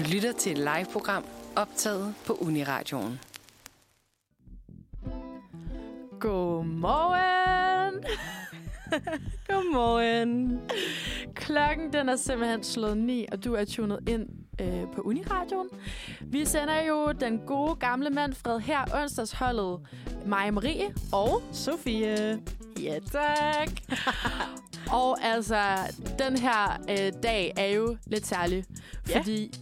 Du lytter til et live-program optaget på Uniradioen. Godmorgen! Godmorgen! Klokken den er simpelthen slået 9, og du er tunet ind øh, på Uniradioen. Vi sender jo den gode gamle mand Fred her onsdagsholdet Maja Marie og Sofie. Ja, tak. og altså, den her øh, dag er jo lidt særlig, Ja. fordi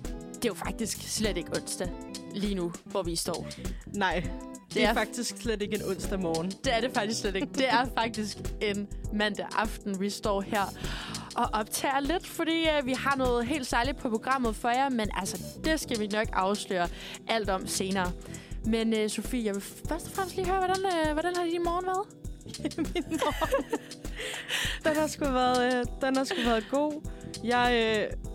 det er jo faktisk slet ikke onsdag lige nu, hvor vi står. Nej, det, Det er, er- faktisk slet ikke en onsdag morgen. Det er det faktisk slet ikke. Det er faktisk en mandag aften, vi står her og optager lidt, fordi øh, vi har noget helt særligt på programmet for jer, men altså, det skal vi nok afsløre alt om senere. Men øh, Sofie, jeg vil først og fremmest lige høre, hvordan, øh, hvordan har din morgen været? Min morgen. den har sgu været, øh, den har sgu været god. Jeg, øh,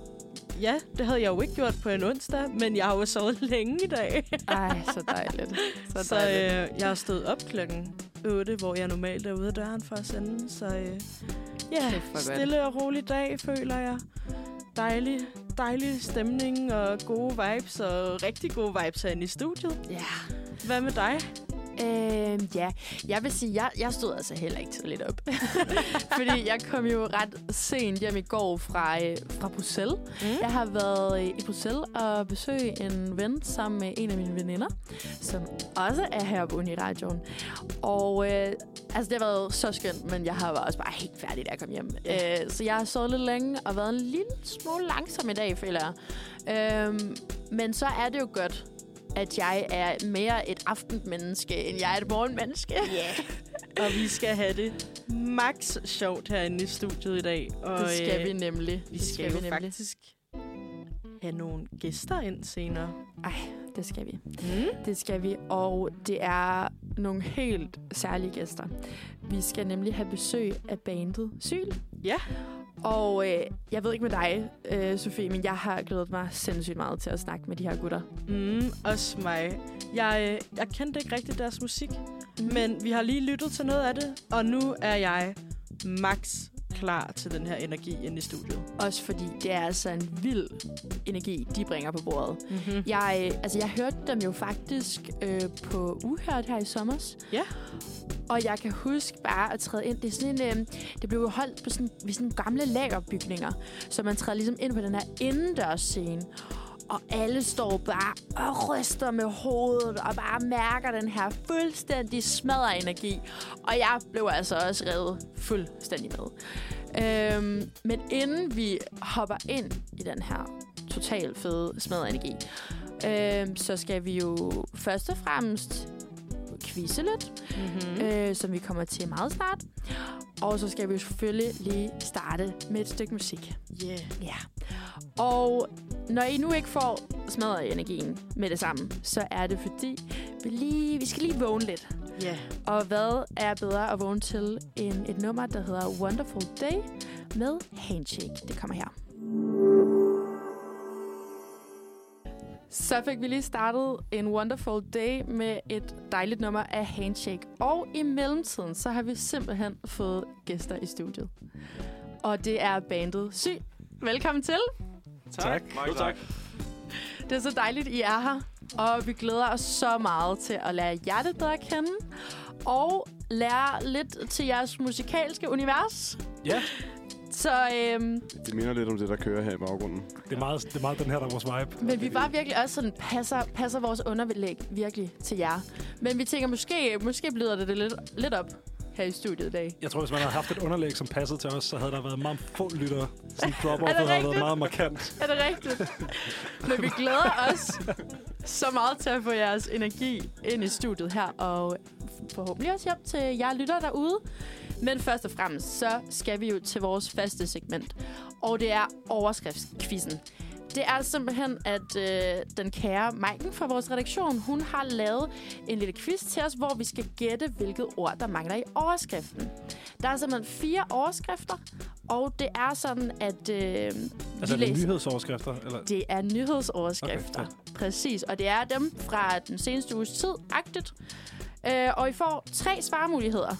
ja, det havde jeg jo ikke gjort på en onsdag, men jeg har jo sovet længe i dag. Ej, så dejligt. Så, Så øh, jeg har stået op klokken 8, hvor jeg normalt er ude af døren for at sende. Så øh, ja, godt. stille og rolig dag, føler jeg. Dejlig, dejlig stemning og gode vibes, og rigtig gode vibes herinde i studiet. Ja. Hvad med dig? Øh, ja, jeg vil sige, jeg, jeg stod altså heller ikke tidligt op. Fordi jeg kom jo ret sent hjem i går fra, øh, fra Bruxelles. Mm. Jeg har været øh, i Bruxelles og besøgt en ven sammen med en af mine veninder, som også er her på Uniradioen. Og øh, altså, det har været så skønt, men jeg har også bare helt færdig, da jeg kom hjem. Øh, så jeg har sovet lidt længe og været en lille smule langsom i dag, føler jeg. Øhm, men så er det jo godt, at jeg er mere et aftenmenneske, end jeg er et morgenmenneske. Og vi skal have det max sjovt herinde i studiet i dag. Og, Det skal øh, vi nemlig. Vi det skal, jo faktisk have nogle gæster ind senere. Ej, det skal vi. Mm. Det skal vi, og det er nogle helt særlige gæster. Vi skal nemlig have besøg af bandet Syl. Ja. Og øh, jeg ved ikke med dig, øh, Sofie, men jeg har glædet mig sindssygt meget til at snakke med de her gutter. Mm, også mig. Jeg, øh, jeg kendte ikke rigtig deres musik, Mhm. men vi har lige lyttet til noget af det, og nu er jeg max klar til den her energi inde i studiet. Også fordi det er altså en vild energi, de bringer på bordet. Mm-hmm. Jeg, øh, altså, jeg hørte dem jo faktisk øh, på Uhørt her i sommers. Ja. Og jeg kan huske bare at træde ind. Det, er sådan en, øh, det blev jo holdt på sådan, ved sådan gamle lagerbygninger. Så man træder ligesom ind på den her indendørs scene. Og alle står bare og ryster med hovedet og bare mærker den her fuldstændig smadret energi. Og jeg blev altså også revet fuldstændig med. Øhm, men inden vi hopper ind i den her totalt fede smadret energi, øhm, så skal vi jo først og fremmest quizze lidt, Mm-hmm. mm. øh, som vi kommer til meget snart. Og så skal vi jo selvfølgelig lige starte med et stykke musik. Yeah. Ja. Og når I nu ikke får smadret energien med det samme, så er det fordi, vi, lige, vi skal lige vågne lidt. Yeah. Og hvad er bedre at vågne til end et nummer, der hedder Wonderful Day med Handshake. Det kommer her. Så fik vi lige startet en Wonderful Day med et dejligt nummer af Handshake. Og i mellemtiden, så har vi simpelthen fået gæster i studiet. Og det er bandet Syg. Velkommen til. Tak. Mange tak. Det er så dejligt, I er her. Og vi glæder os så meget til at lære jer bedre at kende. Og lære lidt til jeres musikalske univers. Ja, Så, øhm, Det minder lidt om det, der kører her i baggrunden. det er meget, det er meget den her, der er vores vibe. men vi var virkelig også sådan, passer, passer vores underbelæg virkelig til jer. Men vi tænker, måske, måske bløder det lidt, lidt op her i studiet i dag. Jeg tror, hvis man havde haft et underlæg, som passede til os, så havde der været meget få lyttere. Sådan drop off havde været meget markant. Er det rigtigt? Men vi glæder os så meget til at få jeres energi ind i studiet her, og forhåbentlig også hjem til jer lytter derude. Men først og fremmest, så skal vi jo til vores faste segment, og det er overskriftskvisten. Det er simpelthen, at øh, den kære Maiken fra vores redaktion, hun har lavet en lille quiz til os, hvor vi skal gætte, hvilket ord, der mangler i overskriften. Der er simpelthen fire overskrifter, og det er sådan, at øh, Altså, vi er det læser... nyhedsoverskrifter? Eller? Det er nyhedsoverskrifter. Okay, Okay, Præcis, og det er dem fra den seneste uges tid, agtigt. Øh, og I får tre svarmuligheder.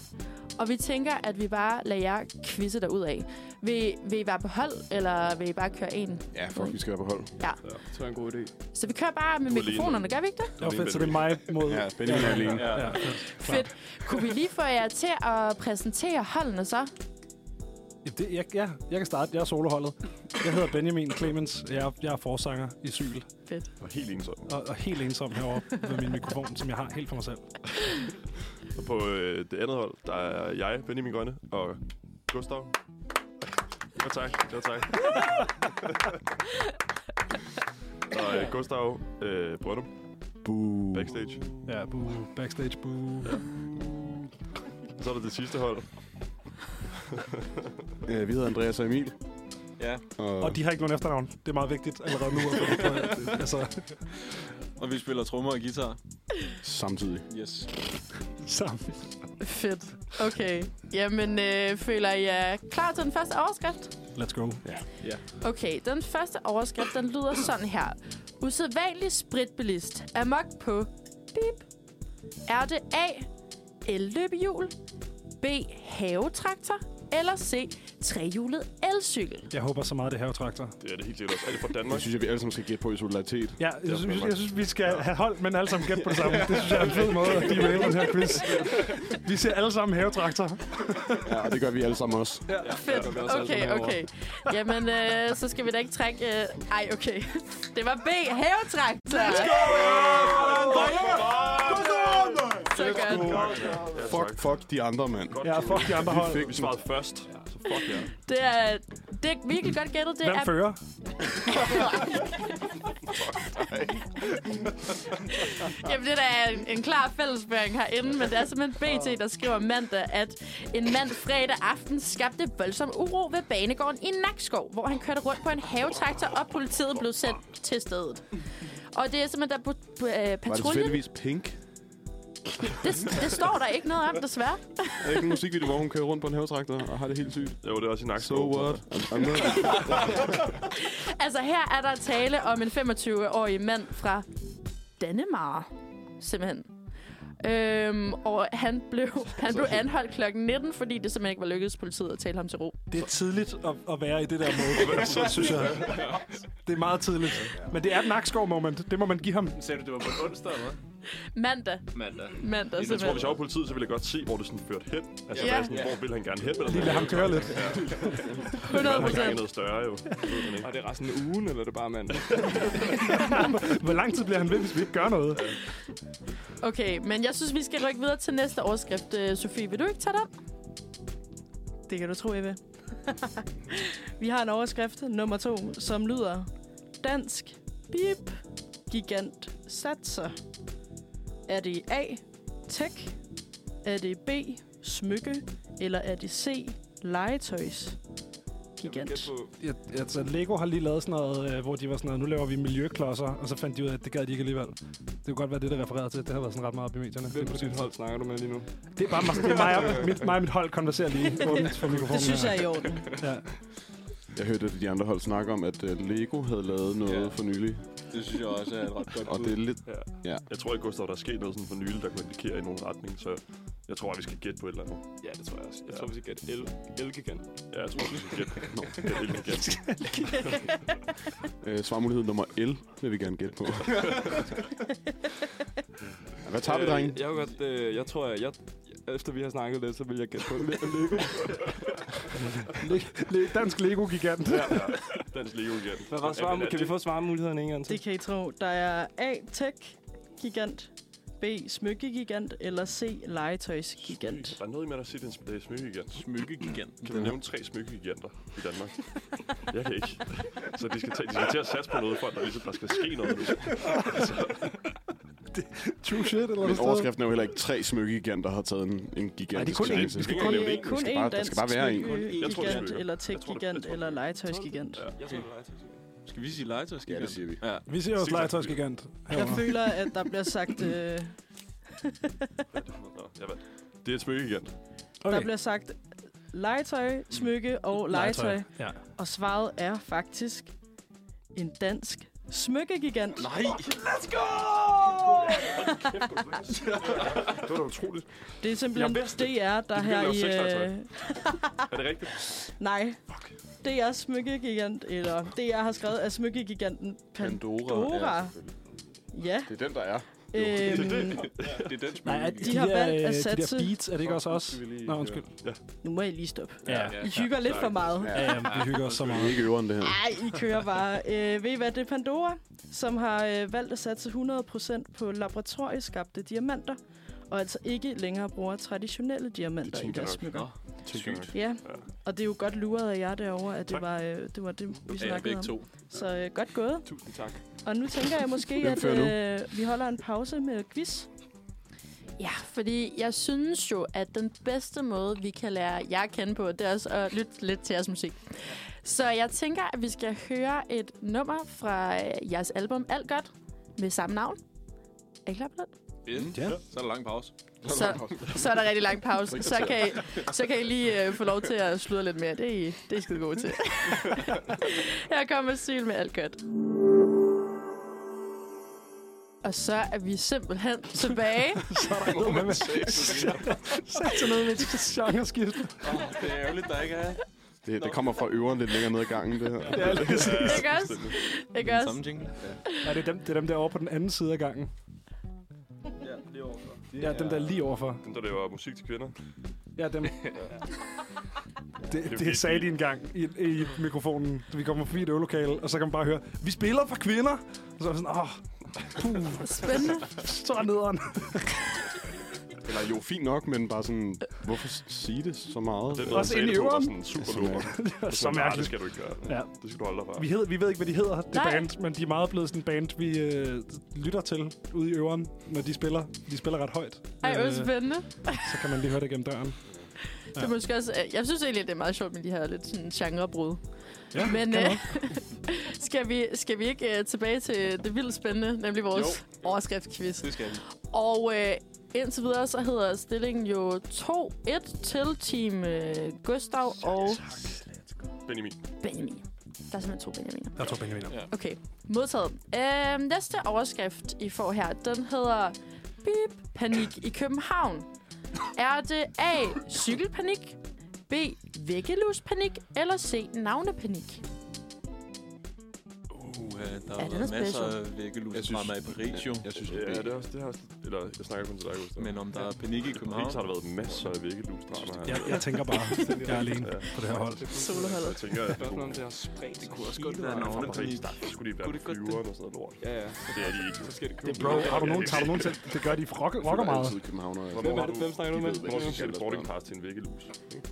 Og vi tænker, at vi bare lader jer quizze derud af. Vil, vil I være på hold, eller vil I bare køre en? Ja, fuck, vi skal være på hold. Ja. Det var en god idé. Så vi kører bare med er mikrofonerne, gør vi ikke det? Det var fedt, så det er mig mod... Ja, Benjamin er alene. Ja. Ja, fedt. Fedt. Kunne vi lige få jer til at præsentere holdene så? Ja, det, jeg, ja, jeg kan starte. Jeg er soloholdet. Jeg hedder Benjamin Clemens. Jeg er, jeg er forsanger i Syl. Og helt ensom. Og, og helt ensom herovre ved min mikrofon, som jeg har helt for mig selv. Og på øh, det andet hold, der er jeg, Benjamin Grønne, og Gustav. Ja, tak. Ja, tak. og øh, Gustav øh, Brøndum, Boo. backstage. Ja, boo. Backstage, boo. Og så er der det sidste hold. Øh, vi hedder Andreas og Emil. Ja, Og, Og de har ikke nogen efternavn. Det er meget vigtigt allerede nu. Det altså, og vi spiller trommer og guitar. samtidig. Yes. Sammen. Fedt. Okay. Jamen, øh, føler I er klar til den første overskrift? Let's go. Okay, den første overskrift, den lyder sådan her. Usædvanlig spritbilist. Amok på bip. Er det A. El-løbehjul, B. Havetraktor, eller C. Trehjulet elcykel? Jeg håber så meget, det her traktor. Det er det helt sikkert også. Er det fra Det Danmark? synes jeg, vi alle sammen skal gætte på i solidaritet. Ja, jeg synes, jeg synes, vi skal have hold, men alle sammen gætte på det samme. Det synes jeg er en fed måde at derail den her quiz. Vi ser alle sammen havetraktor. Ja, det gør vi alle sammen også. Fedt. Okay, okay. Jamen, øh, så skal vi da ikke trække... Øh... Ej, okay. Det var B. Havetraktor. Så godt. Fuck, fuck de andre, mand. Ja, fuck de andre hold. fik Vi svarede først, så fuck ja. Det er, det er virkelig godt gættet. Det Hvem er fører? Jamen, det er da en, en klar fællesføring herinde, men det er simpelthen BT, der skriver mandag, at en mand fredag aften skabte voldsom uro ved banegården i Nakskov, hvor han kørte rundt på en havetraktor, og politiet blev sendt til stedet. Og det er simpelthen, der på, på, øh, Var det patruljen... tilfældigvis Pink? Det, det står der ikke noget om, desværre. Er det ikke en musikvideo, hvor hun kører rundt på en havetraktor og har det helt sygt? Jo, det er også i Nakskov. So what? I'm, I'm not... Altså, her er der tale om en 25-årig mand fra Danemar, simpelthen. Øhm, og han blev, han blev anholdt klokken 19, fordi det simpelthen ikke var lykkedes politiet at tale ham til ro. Det er tidligt at, at være i det der mode, så synes jeg. Det er meget tidligt. Men det er et Nakskov-moment. Det må man give ham. Sagde du, det var på onsdag, eller hvad? Mandag. Mandag. Mandag, Jeg tror, hvis jeg var politiet, så ville jeg godt se, hvor det sådan førte hen. Altså, Ja. sådan, hvor vil han gerne hen det? Lige lade ham køre lidt. 100 Han procent. er noget større, jo. Og det er resten af ugen, eller er det bare mandag? Hvor lang tid bliver han ved, hvis vi ikke gør noget? Okay, men jeg synes, vi skal rykke videre til næste overskrift. Øh, Sofie, vil du ikke tage den? Det kan du tro, vil. Vi har en overskrift, nummer to, som lyder Dansk Bip Gigant Satser. Er det A. Tech? Er det B. Smykke? Eller er det C. Legetøjs? Gigant. Jeg, altså, Lego har lige lavet sådan noget, øh, hvor de var sådan noget, nu laver vi miljøklodser, og så fandt de ud af, at det gad de ikke alligevel. Det kunne godt være det, der refererede til. Det har været sådan ret meget op i medierne. Hvem på dit hold snakker du med lige nu? Det er bare mig, det er mig, og, mit, mig og mit hold konverserer lige åbent for mikrofonen. Det synes jeg er i orden. Ja. Jeg hørte de andre hold snakke om, at uh, Lego havde lavet noget Ja. for nylig. Det synes jeg også er et ret godt Og det er lidt... Ja. Ja. Jeg tror ikke, Gustav, der er sket noget sådan for nylig, der kunne indikere i nogen retning. Så jeg tror, at vi skal gætte på et eller andet. Ja, det tror jeg også. Jeg Ja. tror, vi skal gætte el, elgigant. Ja, jeg tror, vi skal gætte. Nå, gætte igen. Uh, svarmulighed nummer L vil vi gerne gætte på. Hvad tager vi, drenge? Øh, Jeg, vil godt, øh, jeg tror, at jeg, efter vi har snakket lidt, så vil jeg gætte på Le- Lego. Le- Le- dansk Lego-gigant. Ja, ja. Dansk Lego igen. Hvad var svar, kan vi få svarmulighederne en gang til? Det kan I tro. Der er A. Tech Gigant. B. Smykke-gigant. Eller C. Legetøjs-gigant. Der er noget med at sige, at det er smykkegigant. Smykkegigant. Kan du nævne tre smykkegiganter i Danmark? Jeg kan ikke. Så de skal, tage, de skal til at satse på noget, for at der, ligesom, der skal ske noget. nu. True shit, eller Men overskriften er jo heller ikke tre smykkegiganter har taget en, en gigantisk kun én. chance. Vi skal kun- Det er kun skal bare- der skal bare være en. Jeg tror, det er smykker. eller det- tech-gigant, eller legetøjsgigant. Ja. Jeg tror, det er legetøjsgigant. Skal vi sige legetøjsgigant? Ja, det siger vi. Ja. Vi ser også legetøjsgigant. Jeg føler, at der bliver sagt, øh, jeg. Det er et smykkegigant. der bliver sagt legetøj, smykke og legetøj. Ja. Og svaret er faktisk en dansk smykkegigant. Nej! det var da utroligt. Det er simpelthen det. DR, der De her i... Øh, Er det rigtigt? nej. DR smykkegigant, eller DR har skrevet, at smykkegiganten Pandora. Pandora. Ja. Ja. det er den, der er. Øhm, det er den Nej, er De har der, valgt at øh, satse- De der beats, er det ikke også os? Nå, undskyld. Ja. nu må I lige stoppe. Ja, I hygger lidt for meget. ja, ja, vi hygger os så Det er meget. ikke øveren, det her. Ej, I kører bare. Øh, ved I hvad, det er Pandora, som har øh, valgt at satse 100% på laboratorieskabte diamanter, og altså ikke længere bruger traditionelle diamanter i deres smykker. Sygt. Ja, og det er jo godt luret af jer derovre, at det Tak. var, øh, det var det, vi Ja, snakkede om. to. Så øh, godt gået. Tusind tak. Og nu tænker jeg måske, at øh, vi holder en pause med quiz. Ja, fordi jeg synes jo, at den bedste måde, vi kan lære jer at kende på, det er også at lytte lidt til jeres musik. Så jeg tænker, at vi skal høre et nummer fra øh, jeres album Alt Godt med samme navn. Er I klar på det? Ja. så er der lang pause. Så, så er der rigtig lang pause. Så kan I, så kan I lige øh, få lov til at sludre lidt mere. Det er I, det er I skide gode til. Her kommer Syl med Alt Godt. Og så er vi simpelthen tilbage. Så er der noget med, med sat til noget med et genreskift. Det er ærgerligt, der ikke er Det, det kommer fra øveren lidt længere ned ad gangen, det her. Ja, lige præcis. Ikke også? Ikke også? samme jingle. Ja. Ja, det er dem, det er dem der over på den anden side af gangen. ja, lige overfor. Ja, dem der lige overfor. Den der laver musik til kvinder. Ja, dem. Det, det sagde de engang i, i mikrofonen. Vi kommer forbi et øvelokale, og så kan man bare høre, vi spiller for kvinder. Og så er jeg sådan, åh, puh, Spændende. så nederen. Eller jo, fint nok, men bare sådan, hvorfor sige det så meget? Også i sagde, det var øren. sådan super Så lummer. Det var så Det mærkeligt. skal du ikke gøre. Ja. Det skal du holde dig fra. Vi, hed, vi ved ikke, hvad de hedder, det Nej. band, men de er meget blevet sådan en band, vi øh, lytter til ude i øveren, når de spiller. De spiller ret højt. Ej, hvor Øh, spændende. så kan man lige høre det gennem døren. Det er måske også, jeg synes egentlig, at det er meget sjovt med de her lidt sådan genrebrud. Ja, Men øh, skal, vi, skal vi ikke uh, tilbage til det vildt spændende, nemlig vores overskriftsquiz? Det skal vi. Og øh, indtil videre, så hedder stillingen jo 2-1 til team øh, Gustav og Benjamin. Benjamin. Der er simpelthen to Benjaminer. Jeg tror, Benjamin. Ja. Okay, modtaget. Øh, næste overskrift, I får her, den hedder Bip, panik i København. Er det A, cykelpanik, B, væggeluspanik, eller C, navnepanik? Uh, der Ja, har er været masser af væggelus Jeg synes- fremme i Paris, jo. Jeg synes, Ja, det det er også, det er også, eller jeg snakker kun til dig, Gustav. Men om der er panik i København... Paris har der været masser af væggelusdramer her. Jeg, jeg tænker bare, jeg er alene på det her hold. Soloholdet. Jeg tænker, at Spørgsmålet om det har spredt Det kunne også godt være fra navnepanik. Paris, der skulle de være Kunne på det flyveren og sådan noget lort. Ja, ja. Det er de ikke. Det, bro, har du nogen, tager du nogen til? Det gør de rocker, rocker meget. Har Hvem- snakker du med? Hvornår skal du boarding pass til en væggelus?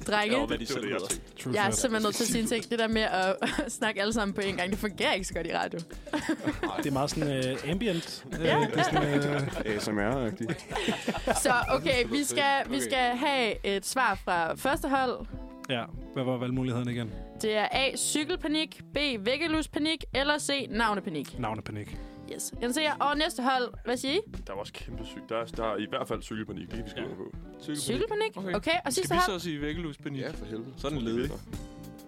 Drenge, Ja, Det det, jeg er simpelthen nødt til at sige en ting. Det der med at snakke alle sammen på en gang, det fungerer ikke så godt i radio. Det er meget sådan uh, ambient. Ja, det er sådan, uh, ASMR-agtigt. Så okay, vi skal, vi skal have et svar fra første hold. ja, hvad var valgmulighederne igen? Det er A, cykelpanik, B, væggeluspanik, eller C, navnepanik. Navnepanik. Yes. Jeg ser, og næste hold, hvad siger I? Der er også kæmpe syg. Der er, der er i hvert fald cykelpanik. Det kan vi skrive ja. på. Cykelpanik? Okay. Okay, og sidste Skal vi hold? så sige væggeluspanik? Ja, for helvede. Så er den ledig.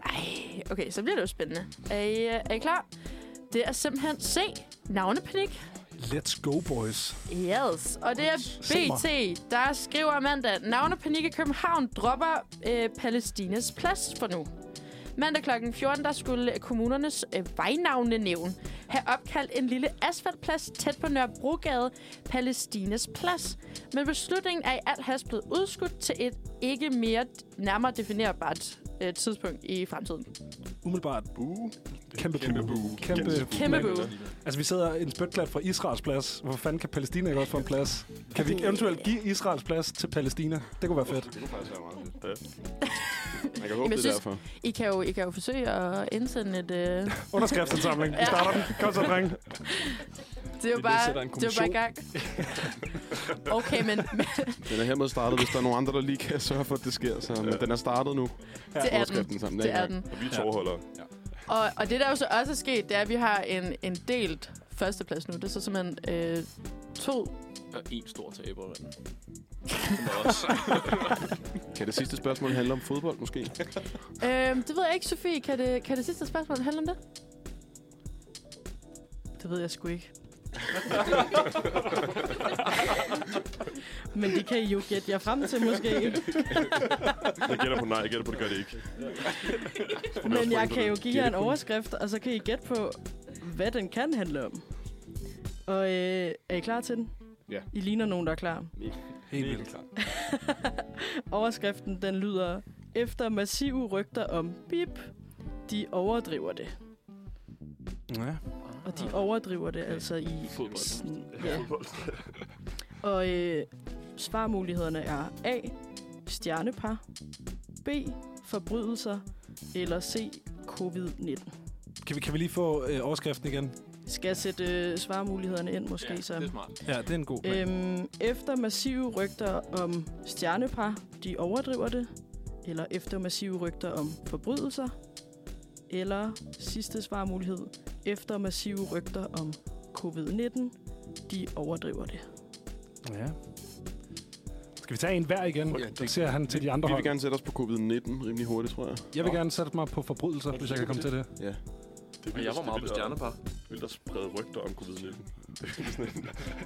Ej, okay, så bliver det jo spændende. Er I, øh, er I klar? Det er simpelthen C, navnepanik. Let's go, boys. Yes, og det er. BT, der skriver mandag, navnepanik i København dropper øh, Palæstinas plads for nu. Mandag kl. 14, der skulle kommunernes øh, vejnavnenævn have opkaldt en lille asfaltplads tæt på Nørrebrogade, Palæstinas plads. Men beslutningen er i al hast blevet udskudt til et ikke mere nærmere definerbart øh, tidspunkt i fremtiden. Umiddelbart. Buh. Kæmpe, kæmpe boo. Kæmpe, Kæmpe boo. Altså, vi sidder en spytklat fra Israels plads. Hvor fanden kan Palæstina ikke også få en plads? Kan vi eventuelt give Israels plads til Palæstina? Det kunne være fedt. Det kunne faktisk være meget fedt. Ja. Man kan håbe, Jamen, jeg det er synes- derfor. I kan jo, I kan jo forsøge at indsende et... Øh, Underskriftsindsamling. Vi Ja. starter den. Kom så, dreng. det er jo bare, det er jo bare i gang. Okay, men, men Den er hermed startet, hvis der er nogen andre, der lige kan sørge for, at det sker. Så, men den er startet nu. det er den. Sammen. Det er den. Og vi er tovholdere. Og, og det, der jo så også er sket, det er, at vi har en, en delt førsteplads nu. Det er så simpelthen øh, to... Og en stor taber. mand. Kan det sidste spørgsmål handle om fodbold, måske? Øh, det ved jeg ikke, Sofie. Kan det, kan det sidste spørgsmål handle om det? Det ved jeg sgu ikke. Men det kan I jo gætte jer frem til, måske. Jeg gætter på nej, jeg gætter på, det gør det ikke. Men jeg kan jo give jer en overskrift, og så kan I gætte på, hvad den kan handle om. Og øh, er I klar til den? Ja. I ligner nogen, der er klar. Helt vildt. Overskriften, den lyder, efter massive rygter om bip, de overdriver det. Ja. Og de overdriver det altså i... Fodbold. Sådan, ja. Og øh, svarmulighederne er A. Stjernepar. B. Forbrydelser. Eller C. Covid-19. Kan vi, kan vi lige få øh, overskriften igen? Skal jeg sætte øh, svarmulighederne ind måske Ja, så? det er smart. Ja, det er en god plan. Øhm, efter massive rygter om stjernepar, de overdriver det. Eller efter massive rygter om forbrydelser. Eller sidste svarmulighed. Efter massive rygter om covid-19, de overdriver det. Ja. Skal vi tage en hver igen? Ja, Så ser han til de andre Vi vil hold. gerne sætte os på covid-19 rimelig hurtigt, tror jeg. Jeg vil gerne sætte mig på forbrydelser, hvis jeg kan komme til det. Ja. Det er Og jeg var meget på stjernepar. Vildt at sprede rygter om covid-19. Det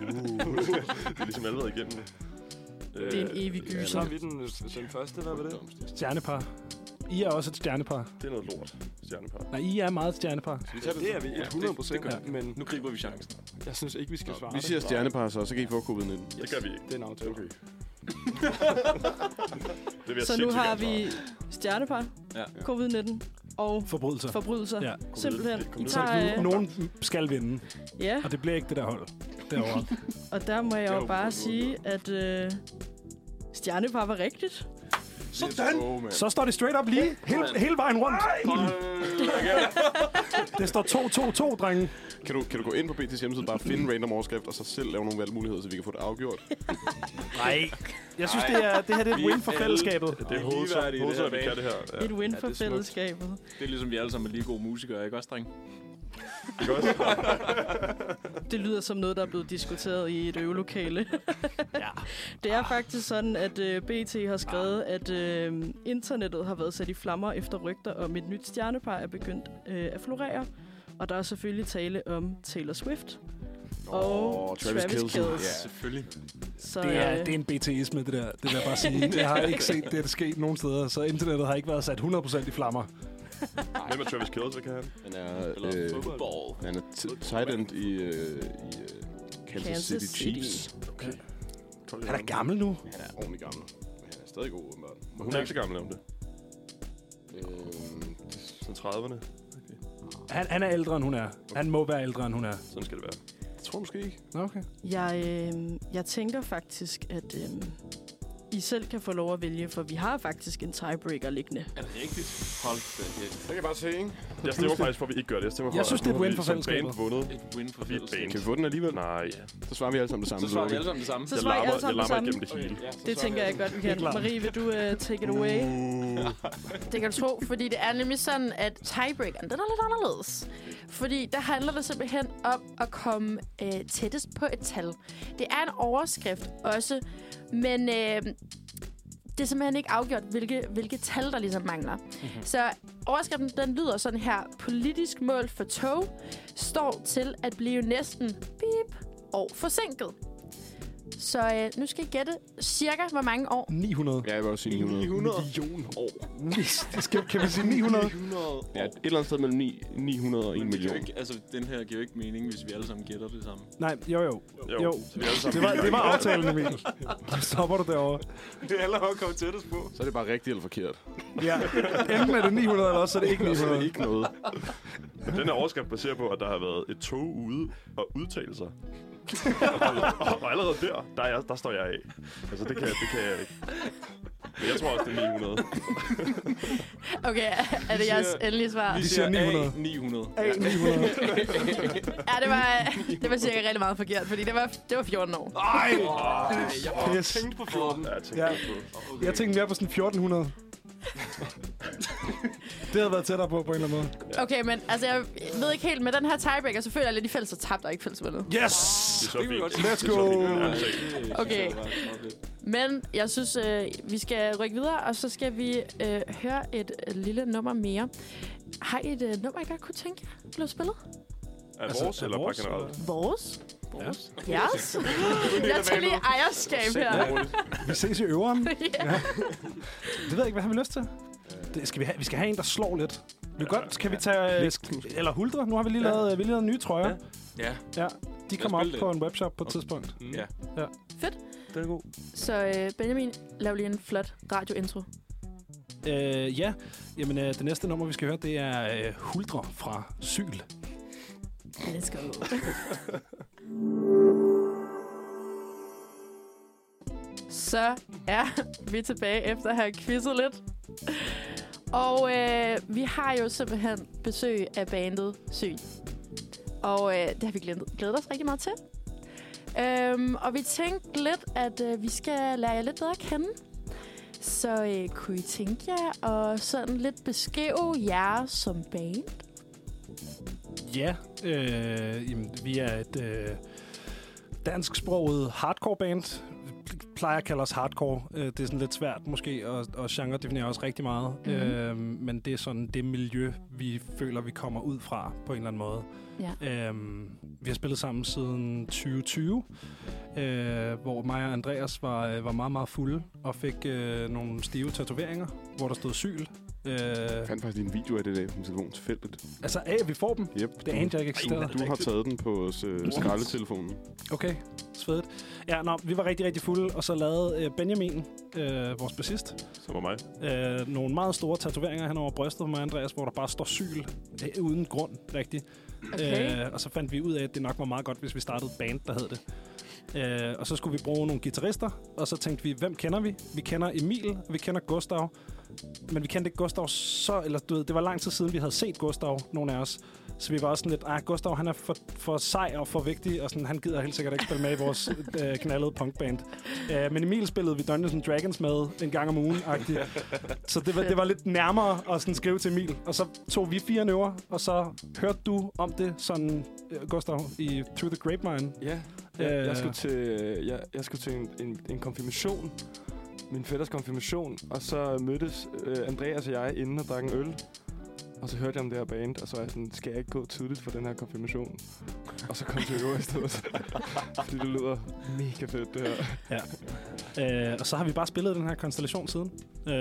er uh. det er ligesom alle været igennem. Det er en evig Så gyser. har vi den, den første, hvad var det? Stjernepar. I er også et stjernepar. Det er noget lort, stjernepar. Nej, I er meget et stjernepar. Vi tager Det er vi Ja, 100 procent, det, det vi. men Nu griber vi chancen. jeg synes ikke, vi skal svare. Vi siger stjernepar så, så kan I få covid-19. Det gør vi ikke. Det er en aftale. Okay. det Så nu har vi stjernepar, Ja. covid-19 og Forbrydelser. forbrydelser. Ja. Simpelthen. I tager, øh, nogen skal vinde, ja, og det bliver ikke det der hold derovre. og der må jeg jo bare sige, at øh, stjernepar var rigtigt. Sådan! Så står det straight up lige, hele, hele vejen rundt. Det står 2-2-2, drenge. Kan du, kan du gå ind på BT's hjemmeside, bare finde en random overskrift, og så selv lave nogle valgmuligheder, så vi kan få det afgjort? Nej. Jeg synes, det, er, det her det er et win for fællesskabet. Det er det så her vi kan det her. Ja. Et win Ja, for det er smukt. fællesskabet. Det er ligesom vi alle sammen er lige gode musikere, ikke også, dreng? Ikke også? Det lyder som noget, der er blevet diskuteret i et øvelokale. Ja. Det er faktisk sådan, at øh, BT har skrevet, at øh, internettet har været sat i flammer efter rygter om et nyt stjernepar er begyndt øh, at florere. Og der er selvfølgelig tale om Taylor Swift og Åh, Travis, Travis Kelce. Ja. Selvfølgelig. Så, Det er, øh, det er en BTisme, det der. Det vil jeg bare sige. Jeg har ikke set det, der sket nogen steder, så internettet har ikke været sat 100% i flammer. Hvem er Travis Kelce, hvad kan han? Han er, Eller øh, fodbold. han er tight end i, øh, i øh, Kansas, Kansas City, City. Chiefs. Okay. Han er gammel nu. Han er ordentligt gammel. Men han er stadig god, åbenbart. Men hun er ikke så gammel om det. Øh, Sådan 30'erne. Han, han er ældre, end hun er. Han må være ældre, end hun er. Sådan skal det være. det tror jeg måske ikke. Nå, Okay. jeg, øh, jeg tænker faktisk, at øh, I selv kan få lov at vælge, for vi har faktisk en tiebreaker liggende. Er det rigtigt? Hold da kæft. Det kan jeg bare se, ikke? Jeg stemmer faktisk for, at vi ikke gør det. Jeg, stemmer for, Jeg synes, at det er et win vi for fællesskabet. vundet. Et win for Vi fællesskab. band. Kan vi få den alligevel? Nej. Så svarer vi alle sammen det samme. Så svarer vi alle sammen det samme. Så Jeg svarer I larmer, alle sammen jeg det samme. igennem det hele. Det tænker jeg godt, vi kan. Marie, vil du uh, take it away? Det kan du tro, fordi det er nemlig sådan, at tiebreakeren, den er lidt anderledes. Fordi der handler det simpelthen om at komme øh, tættest på et tal. Det er en overskrift også, men øh, det er simpelthen ikke afgjort, hvilke, hvilke tal, der ligesom mangler. Mm-hmm. Så overskriften, den lyder sådan her. Politisk mål for tog står til at blive næsten bip og forsinket. Så øh, nu skal I gætte cirka, hvor mange år 900. Ja, jeg vil også sige 900. 900 million år. Det skal, kan vi sige 900? 900 år. Ja, et eller andet sted mellem 9, 900 og 1 Men det giver million. Ikke, altså, den her giver jo ikke mening, hvis vi alle sammen gætter det samme. Nej, jo jo. Jo, Jo. Så vi alle sammen Det var, det var aftalen, Emil. Stopper du derovre. Det er alle kommet tættest på. Så er det bare rigtigt eller forkert. Ja. Enten er det 900, eller også er det ikke Så er 900. det ikke noget. Den her overskrift baserer på, at der har været et tog ude og udtale sig. Og, og allerede der, der, er jeg, der står jeg af. Altså, det kan, det kan jeg ikke. Men jeg tror også, det er 900. Okay, er det jeres endelige svar? Vi siger 900. 900. A 900. Ja, det var, det var cirka rigtig meget forkert, fordi det var, det var 14 år. Ej! Jeg Pis. tænkte på 14. Ja, jeg tænker Ja. ja. på. Okay. Jeg tænkte mere på sådan 1400. Det havde været tættere på, på en eller anden måde. Okay, men altså, jeg ved ikke helt, med den her tiebreaker, så føler jeg lidt, at I fælles har tabt og ikke fælles vundet. Yes! Det er så Let's go. Okay. Men jeg synes, øh, vi skal rykke videre, og så skal vi øh, høre et øh, lille nummer mere. Har I et øh, nummer, I godt kunne tænke jer blev spillet? Er Altså, vores, er eller bare vores, generelt? Vores? Vores? Yes. Jeg tager lige ejerskab her. Vi ses i øveren. ja. Ja. Det ved jeg ikke, hvad har vi lyst til? Det skal vi, have, vi skal have en, der slår lidt. Vi kan godt, kan vi tage... øh, sk- Eller Huldre, nu har vi lige Ja. lavet, vi lige lavet nye trøjer. Ja. Ja, de kommer op det. på en webshop på et Okay. tidspunkt. Mm. Ja. Den er god. Så øh, Benjamin, lav lige en flot radiointro. Øh, ja, jamen øh, det næste nummer, vi skal høre, det er øh, Huldre fra Syl. Let's go. Så er vi tilbage efter at have quizzet lidt. Og øh, vi har jo simpelthen besøg af bandet Syn. Og øh, det har vi glædet, glædet os rigtig meget til. Øhm, og vi tænkte lidt, at øh, vi skal lære jer lidt bedre at kende. Så øh, kunne I tænke jer at sådan lidt beskrive jer som band? Ja, øh, jamen, vi er et øh, dansksproget hardcore band. Vi plejer at kalde os hardcore. Øh, det er sådan lidt svært måske, og, og genre definerer os rigtig meget. Mhm. Øh, men det er sådan det miljø, vi føler, vi kommer ud fra på en eller anden måde. Ja. Øhm, vi har spillet sammen siden 2020, øh, hvor mig og Andreas var, øh, var meget, meget fulde og fik øh, nogle stive tatoveringer, hvor der stod syl. Øh, Jeg fandt faktisk en video af det der på min telefon tilfældigt. altså af, at vi får dem. Yep. Det anede jeg ikke eksisterede. Du har taget den på øh, skraldetelefonen. Okay, svedigt. Ja, nå, vi var rigtig, rigtig fulde, og så lavede øh, Benjamin, øh, vores bassist, Som var mig. øh, nogle meget store tatoveringer hen over brystet på mig og Andreas, hvor der bare står syl, øh, uden grund, rigtigt. Okay. Øh, og så fandt vi ud af, at det nok var meget godt, hvis vi startede et band, der hed det. Øh, og så skulle vi bruge nogle guitarister, og så tænkte vi, hvem kender vi? Vi kender Emil, og vi kender Gustav, men vi kendte ikke Gustav så, eller du ved, det var lang tid siden, vi havde set Gustav, nogle af os. Så vi var også sådan lidt, ah, Gustav, han er for, for sej og for vigtig, og sådan, han gider helt sikkert ikke spille med i vores øh, knaldede punkband. Øh, men Emil spillede vi Dungeons and Dragons med en gang om ugen -agtigt. Så det var, det var lidt nærmere at sådan skrive til Emil. Og så tog vi fire nøver, og så hørte du om det, sådan, øh, Gustav, i Through the Grapevine. Ja, jeg, Øh. jeg, skulle til, jeg, jeg skulle til en, en, en konfirmation. Min fætters konfirmation. Og så mødtes øh, Andreas og jeg inden og drak en øl. Og så hørte jeg om det her band, og så var jeg sådan, skal jeg ikke gå tidligt for den her konfirmation? Og så kom til øver i stedet. Fordi det lyder mega fedt, det her. Øh, og så har vi bare spillet den her konstellation siden. Øh,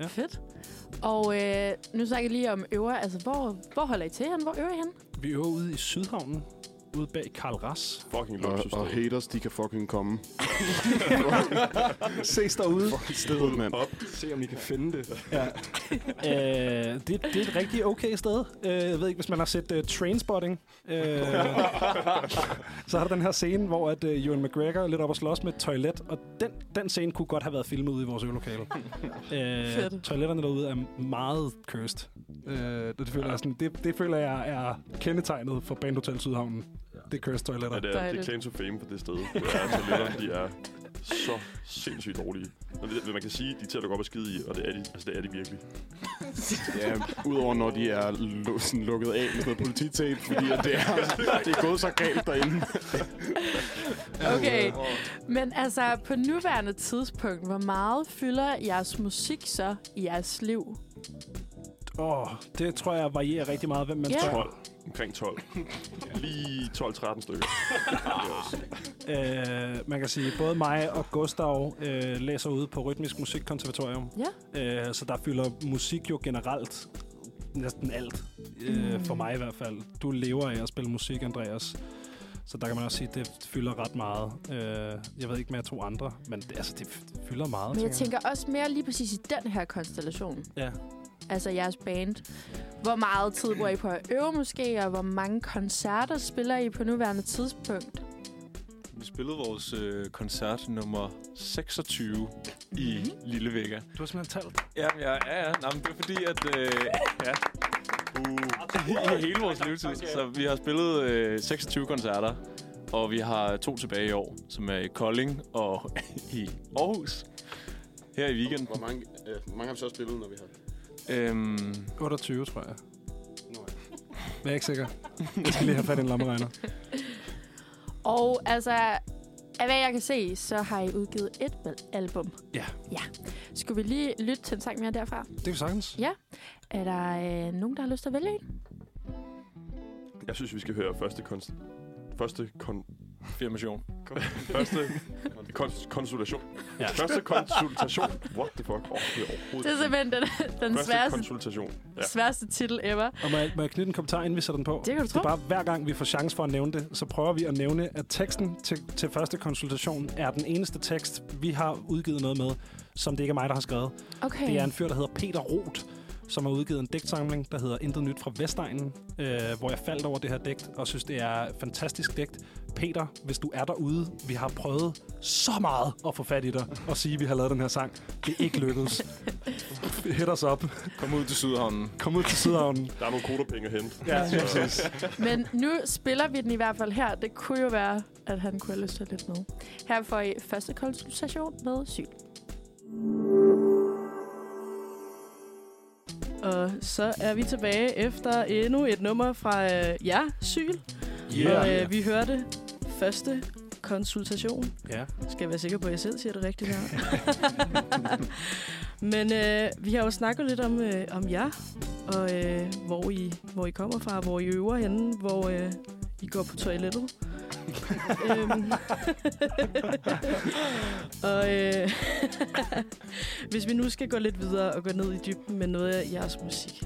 ja. Fedt. Og øh, nu snakker jeg lige om øver. Altså, hvor, hvor holder I til hen? Hvor øver I hen? Vi øver ude i Sydhavnen, ude bag Karl Ras. Fucking Og, luksus. og haters, de kan fucking komme. Ses derude. Fucking sted, mand. Se om I kan finde det. Ja. øh, det, det er et rigtig okay sted. Øh, jeg ved ikke, hvis man har set uh, Trainspotting. Øh, så har der den her scene, hvor at, uh, Ewan McGregor er lidt op og slås med et toilet, og den, den scene kunne godt have været filmet ude i vores øvelokale. øh, Fedt. toiletterne derude er meget cursed. Øh, det, føler jeg sådan, det, det føler jeg er kendetegnet for Band Hotel Sydhavnen. Det er cursed toiletter. Ja, det er, det er claim to fame på det sted. Det er toiletter, de er så sindssygt dårlige. Og det, man kan sige, de er til at lukke op og skide i, og det er de, altså det er de virkelig. Ja, udover når de er lu- sådan lukket af med noget polititape, fordi at det, er, det er gået så galt derinde. Okay. Men altså, på nuværende tidspunkt, hvor meget fylder jeres musik så i jeres liv? Åh, oh, det tror jeg varierer rigtig meget, hvem man Ja. spørger. 12. Omkring 12. Lige 12-13 stykker. Øh, man kan sige, både mig og Gustav øh, læser ude på Rytmisk Musikkonservatorium. Ja. Øh, så der fylder musik jo generelt næsten alt. Øh, Mm. for mig i hvert fald. Du lever af at spille musik, Andreas. Så der kan man også sige, at det fylder ret meget. Øh, jeg ved ikke med to andre, men det, altså, det fylder meget. Men jeg tænker også mere lige præcis i den her konstellation. Ja. Altså jeres band. Hvor meget tid bruger I på at øve måske, og hvor mange koncerter spiller I på nuværende tidspunkt? Vi spillede vores øh, koncert nummer 26 i Mhm. Lille Vega. Du har simpelthen talt. Ja, ja, ja. ja. Nå, men det er fordi, at... Øh, ja. Uh, I hele vores levetid. Så vi har spillet øh, 26 koncerter, og vi har to tilbage i år, som er i Kolding og i Aarhus. Her i weekenden. Hvor mange, øh, hvor mange har vi så spillet, når vi har... Øhm, 28, tror jeg. Jeg er ikke sikker. Jeg skal lige have fat i en lommeregner. Og altså, af hvad jeg kan se, så har I udgivet et album. Ja. Ja. Skulle vi lige lytte til en sang mere derfra? Det er jo sagtens. Er der øh, nogen, der har lyst til at vælge en? Jeg synes, vi skal høre første konst... Første kon... Firmation. Første kons- konsultation. Ja. Første konsultation. What the fuck? Oh, det er Det er simpelthen den, den Første sværeste, konsultation. Ja. sværeste titel ever. Og må jeg, må jeg knytte en kommentar, inden vi sætter den på? Det kan du Det tro. er bare, hver gang vi får chance for at nævne det, så prøver vi at nævne, at teksten til, til første konsultation er den eneste tekst, vi har udgivet noget med, som det ikke er mig, der har skrevet. Okay. Det er en fyr, der hedder Peter Roth, som har udgivet en digtsamling, der hedder Intet Nyt fra Vestegnen, øh, hvor jeg faldt over det her digt, og synes, det er et fantastisk digt. Peter, hvis du er derude, vi har prøvet så meget at få fat i dig og sige, at vi har lavet den her sang. Det er ikke lykkedes. Hit os op. Kom ud til Sydhavnen. Kom ud til Sydhavnen. Der er nogle kodapenge at hente. Ja, præcis. Men nu spiller vi den i hvert fald her. Det kunne jo være, at han kunne have lyst til lidt med. Her får I første konsultation med syg. Og så er vi tilbage efter endnu et nummer fra øh, ja, Syl. Yeah. Og øh, vi hørte første konsultation. Ja. Skal jeg være sikker på, at jeg selv siger det rigtigt her. Men øh, vi har jo snakket lidt om, øh, om jer, og øh, hvor, I, hvor I kommer fra, hvor I øver henne, hvor øh, I går på toilettet. Øhm. og øh, hvis vi nu skal gå lidt videre og gå ned i dybden med noget af jeres musik,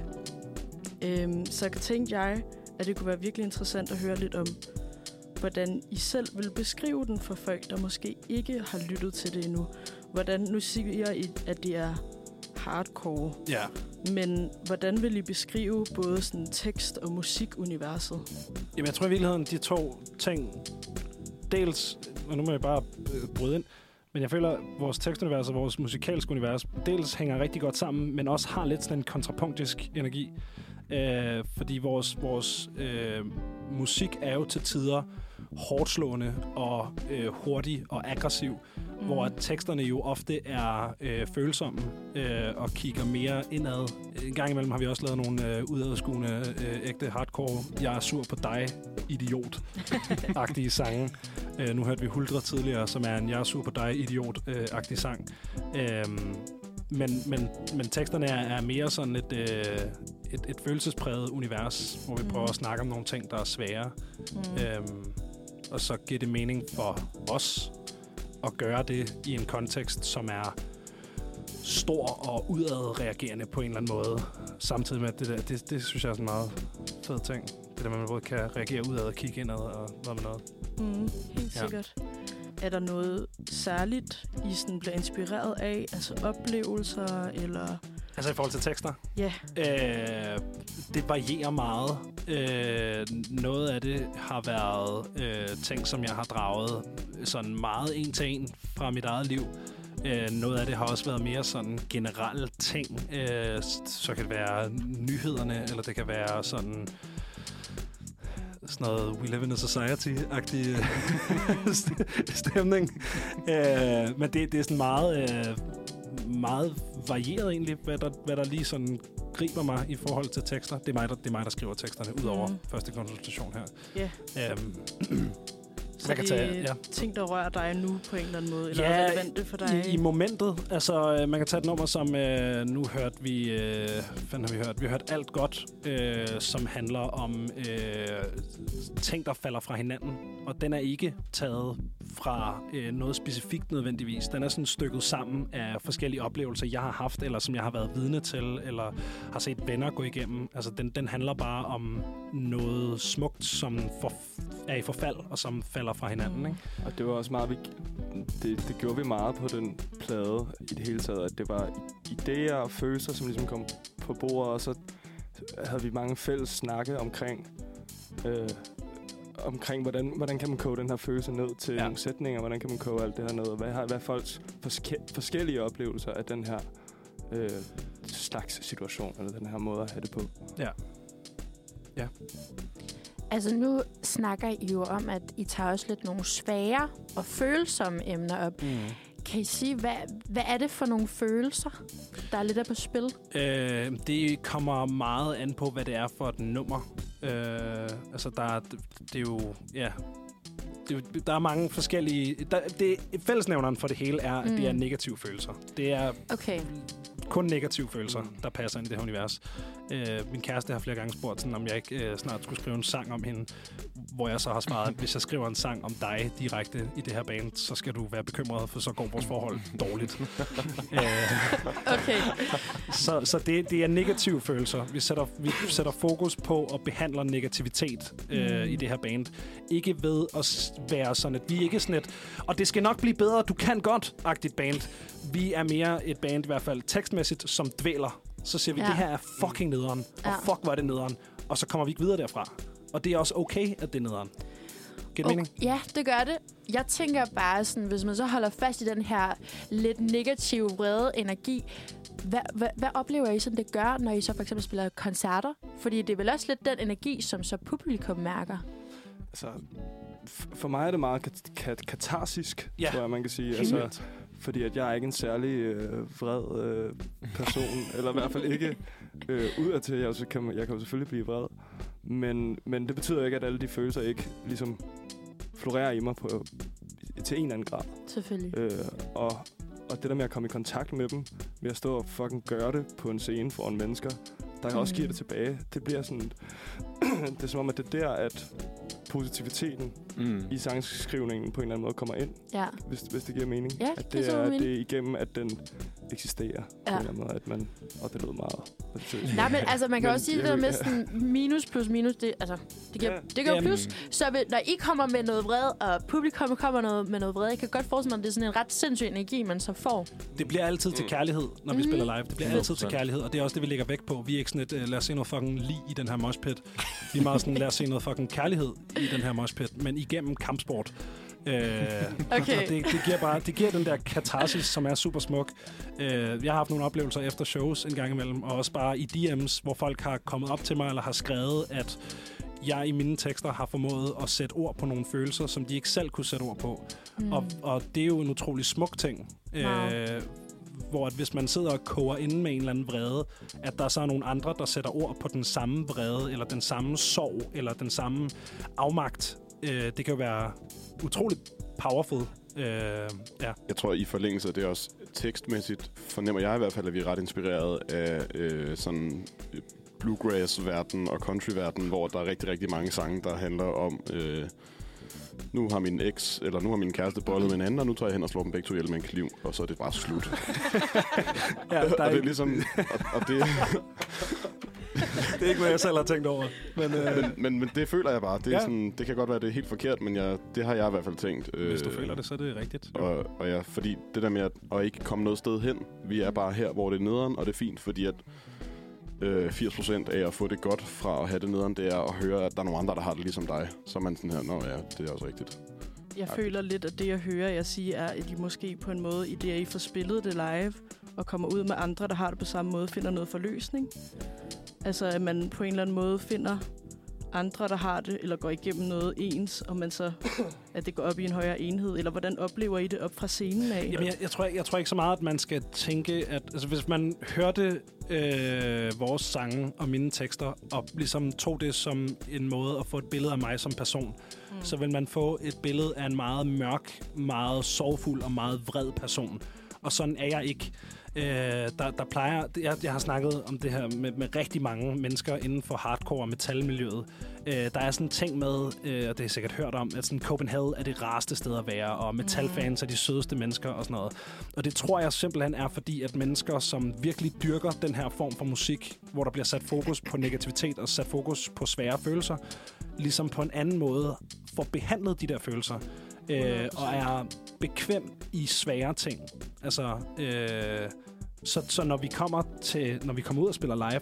øhm, så tænkte jeg, at det kunne være virkelig interessant at høre lidt om, hvordan I selv vil beskrive den for folk, der måske ikke har lyttet til det endnu. Hvordan, nu siger I, at det er hardcore, Ja. men hvordan vil I beskrive både sådan tekst- og musikuniverset? Jamen, jeg tror i virkeligheden, de to ting, dels, og nu må jeg bare øh, bryde ind, men jeg føler, at vores tekstunivers og vores musikalske univers dels hænger rigtig godt sammen, men også har lidt sådan en kontrapunktisk energi. Øh, fordi vores, vores øh, musik er jo til tider hårdt slående og øh, hurtig og aggressiv, mm. hvor teksterne jo ofte er øh, følsomme øh, og kigger mere indad. En gang imellem har vi også lavet nogle øh, udadskuende, øh, ægte hardcore, jeg er sur på dig, idiot-agtige sange. Øh, nu hørte vi Huldre tidligere, som er en jeg er sur på dig, idiot-agtig sang. Øhm, men, men, men teksterne er, er mere sådan et, øh, et, et følelsespræget univers, hvor vi Mm. prøver at snakke om nogle ting, der er svære. Mm. Øhm, og så giver det mening for os at gøre det i en kontekst, som er stor og udadreagerende på en eller anden måde. Samtidig med, at det, der, det, det synes jeg er sådan en meget fed ting. Det der man både kan reagere udad og kigge indad og noget med noget. Mm, helt Ja. sikkert. Er der noget særligt, I sådan bliver inspireret af? Altså oplevelser, eller... Altså i forhold til tekster? Ja. Øh, det varierer meget. Øh, noget af det har været øh, ting, som jeg har draget sådan meget en til en fra mit eget liv. Øh, noget af det har også været mere sådan generelle ting. Øh, så kan det være nyhederne, eller det kan være sådan sådan noget We Live in a Society-agtig øh, stemning. Øh, men det, det er sådan meget, øh, meget varieret egentlig, hvad der, hvad der lige sådan griber mig i forhold til tekster. Det er mig, der, det er mig, der skriver teksterne, ud over Mhm. første konsultation her. Ja. Øhm, Så Jeg kan tage- ja. ting, der rører dig nu på en eller anden måde? Eller Ja, er relevante for dig? I, I momentet, altså øh, man kan tage et nummer som, øh, nu hørte vi, øh, hvad har vi hørt? Vi har hørt alt godt, øh, som handler om øh, ting, der falder fra hinanden. Og den er ikke taget fra øh, noget specifikt nødvendigvis. Den er sådan stykket sammen af forskellige oplevelser, jeg har haft, eller som jeg har været vidne til, eller har set venner gå igennem. Altså den, den handler bare om noget smukt, som for, er i forfald, og som falder fra hinanden. Mm. Ikke? Og det var også meget, vi, det, det gjorde vi meget på den plade i det hele taget, at det var idéer og følelser, som ligesom kom på bordet, og så havde vi mange fælles snakke omkring, øh, omkring hvordan, hvordan kan man koge den her følelse ned til Ja. ja. nogle sætninger, hvordan kan man koge alt det her ned, og hvad, har, hvad er folks forske, forskellige oplevelser af den her øh, slags situation, eller den her måde at have det på. Altså nu snakker I jo om, at I tager også lidt nogle svære og følsomme emner op. Mm. Kan I sige, hvad, hvad er det for nogle følelser, der er lidt af på spil? Øh, det kommer meget an på, hvad det er for et nummer. Øh, altså, der er, det er jo... Ja, det, er der er mange forskellige... Der, det, fællesnævneren for det hele er, at Mm. det er negative følelser. Det er Okay. kun negative følelser, Mm. der passer ind i det her univers. Øh, min kæreste har flere gange spurgt, sådan, om jeg ikke øh, snart skulle skrive en sang om hende, hvor jeg så har svaret, hvis jeg skriver en sang om dig direkte i det her band, så skal du være bekymret, for så går vores forhold dårligt. øh, Okay. så så det, det er negative følelser. Vi sætter, vi sætter fokus på at behandle negativitet øh, Mm. i det her band. Ikke ved at være sådan, at vi er ikke sådan et, og det skal nok blive bedre, du kan godt-agtigt band. Vi er mere et band, i hvert fald tekstmæssigt, som dvæler. Så siger vi, Ja. det her er fucking nederen, og Ja. fuck, hvor er det nederen. Og så kommer vi ikke videre derfra. Og det er også okay, at det er nederen. Giver det mening? Ja, det gør det. Jeg tænker bare sådan, hvis man så holder fast i den her lidt negative, vrede energi, hvad, hvad, hvad oplever I sådan, det gør, når I så for eksempel spiller koncerter? Fordi det er vel også lidt den energi, som så publikum mærker. Altså, for mig er det meget kat- kat- katarsisk, Ja. tror jeg, man kan sige. Altså. Fordi at jeg er ikke en særlig øh, vred øh, person, eller i hvert fald ikke øh, udadtil. Jeg, så kan, man- jeg kan jo selvfølgelig blive vred. Men, men det betyder ikke, at alle de følelser ikke ligesom florerer i mig på, til en eller anden grad. Selvfølgelig. Øh, og, og det der med at komme i kontakt med dem, ved at stå og fucking gøre det på en scene foran mennesker, der mm. også giver det tilbage. Det bliver sådan... det er som om, at det er der, at positiviteten Mm. i sangskrivningen på en eller anden måde kommer ind, Ja. hvis, hvis det giver mening. Ja, at det det er, mening. det er igennem, at den eksisterer på Ja. en eller anden måde. At man, og det lød meget. Nej, men altså, man kan Men også sige det der med sådan minus plus minus. Det, altså, det giver, Ja. det giver Jamen, plus. Så når I kommer med noget vred, og publikum kommer noget, med noget vred, jeg kan godt forestille mig, at det er sådan en ret sindssyg energi, man så får. Det bliver altid til kærlighed, når vi Mhm. spiller live. Det bliver altid til 100%. kærlighed, og det er også det, vi lægger vægt på. Vi er ikke sådan et, uh, lad os se noget fucking lig i den her moshpit. Vi er meget sådan, lad os se noget fucking kærlighed i den her moshpit, men igennem kampsport. Øh, Okay. det, det, giver bare, det giver den der katarsis, som er super smuk. Øh, jeg har haft nogle oplevelser efter shows en gang imellem, og også bare i DM's, hvor folk har kommet op til mig, eller har skrevet, at jeg i mine tekster har formået at sætte ord på nogle følelser, som de ikke selv kunne sætte ord på. Mm. Og, og det er jo en utrolig smuk ting. Wow. Øh, hvor at hvis man sidder og koger inde med en eller anden vrede, at der så er nogle andre, der sætter ord på den samme vrede, eller den samme sorg, eller den samme afmagt. Øh, det kan jo være utroligt powerful. Øh, ja. Jeg tror, i forlængelse af det også tekstmæssigt, fornemmer jeg i hvert fald, at vi er ret inspireret af øh, sådan bluegrass-verden og country-verden, hvor der er rigtig, rigtig mange sange, der handler om... Øh, nu har min eks, eller nu har min kæreste bollet med en anden, og nu tager jeg hen og slår dem begge to ihjel med en kniv, og så er det bare slut. ja der og er det er ligesom... Og, og det, det er ikke, hvad jeg selv har tænkt over. Men, øh, men, men, men det føler jeg bare. Det, er Ja. sådan, det kan godt være, det er helt forkert, men jeg, det har jeg i hvert fald tænkt. hvis du Øh, føler det, så er det rigtigt. Og, og ja, fordi det der med at, at ikke komme noget sted hen, vi er bare her, hvor det er nederen, og det er fint, fordi at øh, 80% af at få det godt fra at have det nederen, det er at høre, at der er nogle andre, der har det ligesom dig. Så er man sådan her, nå ja, det er også rigtigt. Jeg Okay. føler lidt, at det, jeg hører jer sige, er, at I måske på en måde, i det, at I får spillet det live, og kommer ud med andre, der har det på samme måde, finder noget forløsning. Altså, at man på en eller anden måde finder andre, der har det, eller går igennem noget ens, og man så, at det går op i en højere enhed, eller hvordan oplever I det op fra scenen af? Jamen, jeg, jeg, tror, jeg tror ikke så meget, at man skal tænke, at altså, hvis man hørte øh, vores sange og mine tekster, og ligesom tog det som en måde at få et billede af mig som person, mm. så vil man få et billede af en meget mørk, meget sorgfuld og meget vred person. Og sådan er jeg ikke. Øh, der, der plejer, jeg, jeg har snakket om det her med, med rigtig mange mennesker inden for hardcore og metalmiljøet. Øh, der er sådan en ting med, øh, og det har I sikkert hørt om, at sådan Copenhagen er det rareste sted at være, og metalfans er de sødeste mennesker og sådan noget. Og det tror jeg simpelthen er fordi, at mennesker, som virkelig dyrker den her form for musik, hvor der bliver sat fokus på negativitet og sat fokus på svære følelser, ligesom på en anden måde får behandlet de der følelser, øh, og er bekvem i svære ting. Altså, øh, så, så når vi kommer til, når vi kommer ud og spiller live,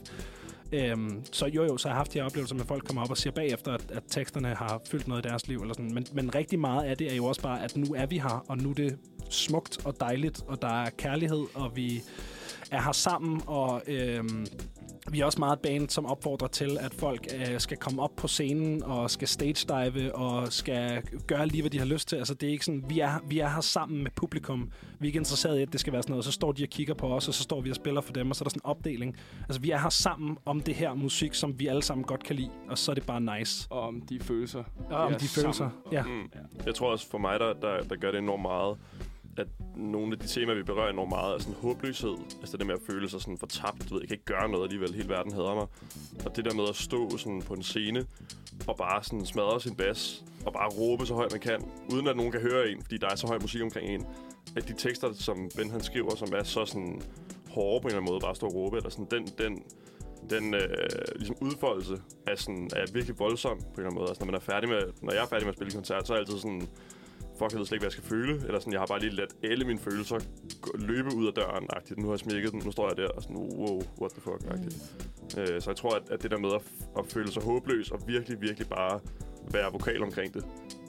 Øhm, så jo jo, så har jeg haft de her oplevelser med, at folk kommer op og siger bagefter, at, at teksterne har fyldt noget i deres liv. Eller sådan. Men, men rigtig meget af det er jo også bare, at nu er vi her, og nu er det smukt og dejligt, og der er kærlighed, og vi er her sammen, og øhm, vi er også meget et band, som opfordrer til, at folk øh, skal komme op på scenen og skal stage dive og skal gøre lige, hvad de har lyst til. Altså, det er ikke sådan, vi er, vi er her sammen med publikum. Vi er ikke interesseret i, at det skal være sådan noget. Så står de og kigger på os, og så står vi og spiller for dem, og så er der sådan en opdeling. Altså, vi er her sammen om det her musik, som vi alle sammen godt kan lide, og så er det bare nice. Og om de følelser. Og om Ja, de følelser. sammen. Ja. Mm. Jeg tror også for mig, der, der, der gør det enormt meget, at nogle af de temaer, vi berører enormt meget, er sådan håbløshed. Altså det med at føle sig sådan fortabt. Du ved, jeg kan ikke gøre noget alligevel. Hele verden hader mig. Og det der med at stå sådan på en scene og bare sådan smadre sin bas og bare råbe så højt man kan, uden at nogen kan høre en, fordi der er så høj musik omkring en. At de tekster, som Ben han skriver, som er så sådan hårde på en eller anden måde, bare stå og råbe, eller sådan, den, den, den øh, ligesom udfoldelse er, sådan, er virkelig voldsom på en eller anden måde. Altså, når, man er færdig med, når jeg er færdig med at spille koncert, så er jeg altid sådan, fuck, jeg ved slet ikke, hvad jeg skal føle. Eller sådan, jeg har bare lige ladt alle mine følelser løbe ud af døren. -agtigt. Nu har jeg smækket den, nu står jeg der og sådan, wow, what the fuck. Mm. Øh, så jeg tror, at, at det der med at, at føle sig håbløs og virkelig, virkelig bare være vokal omkring det,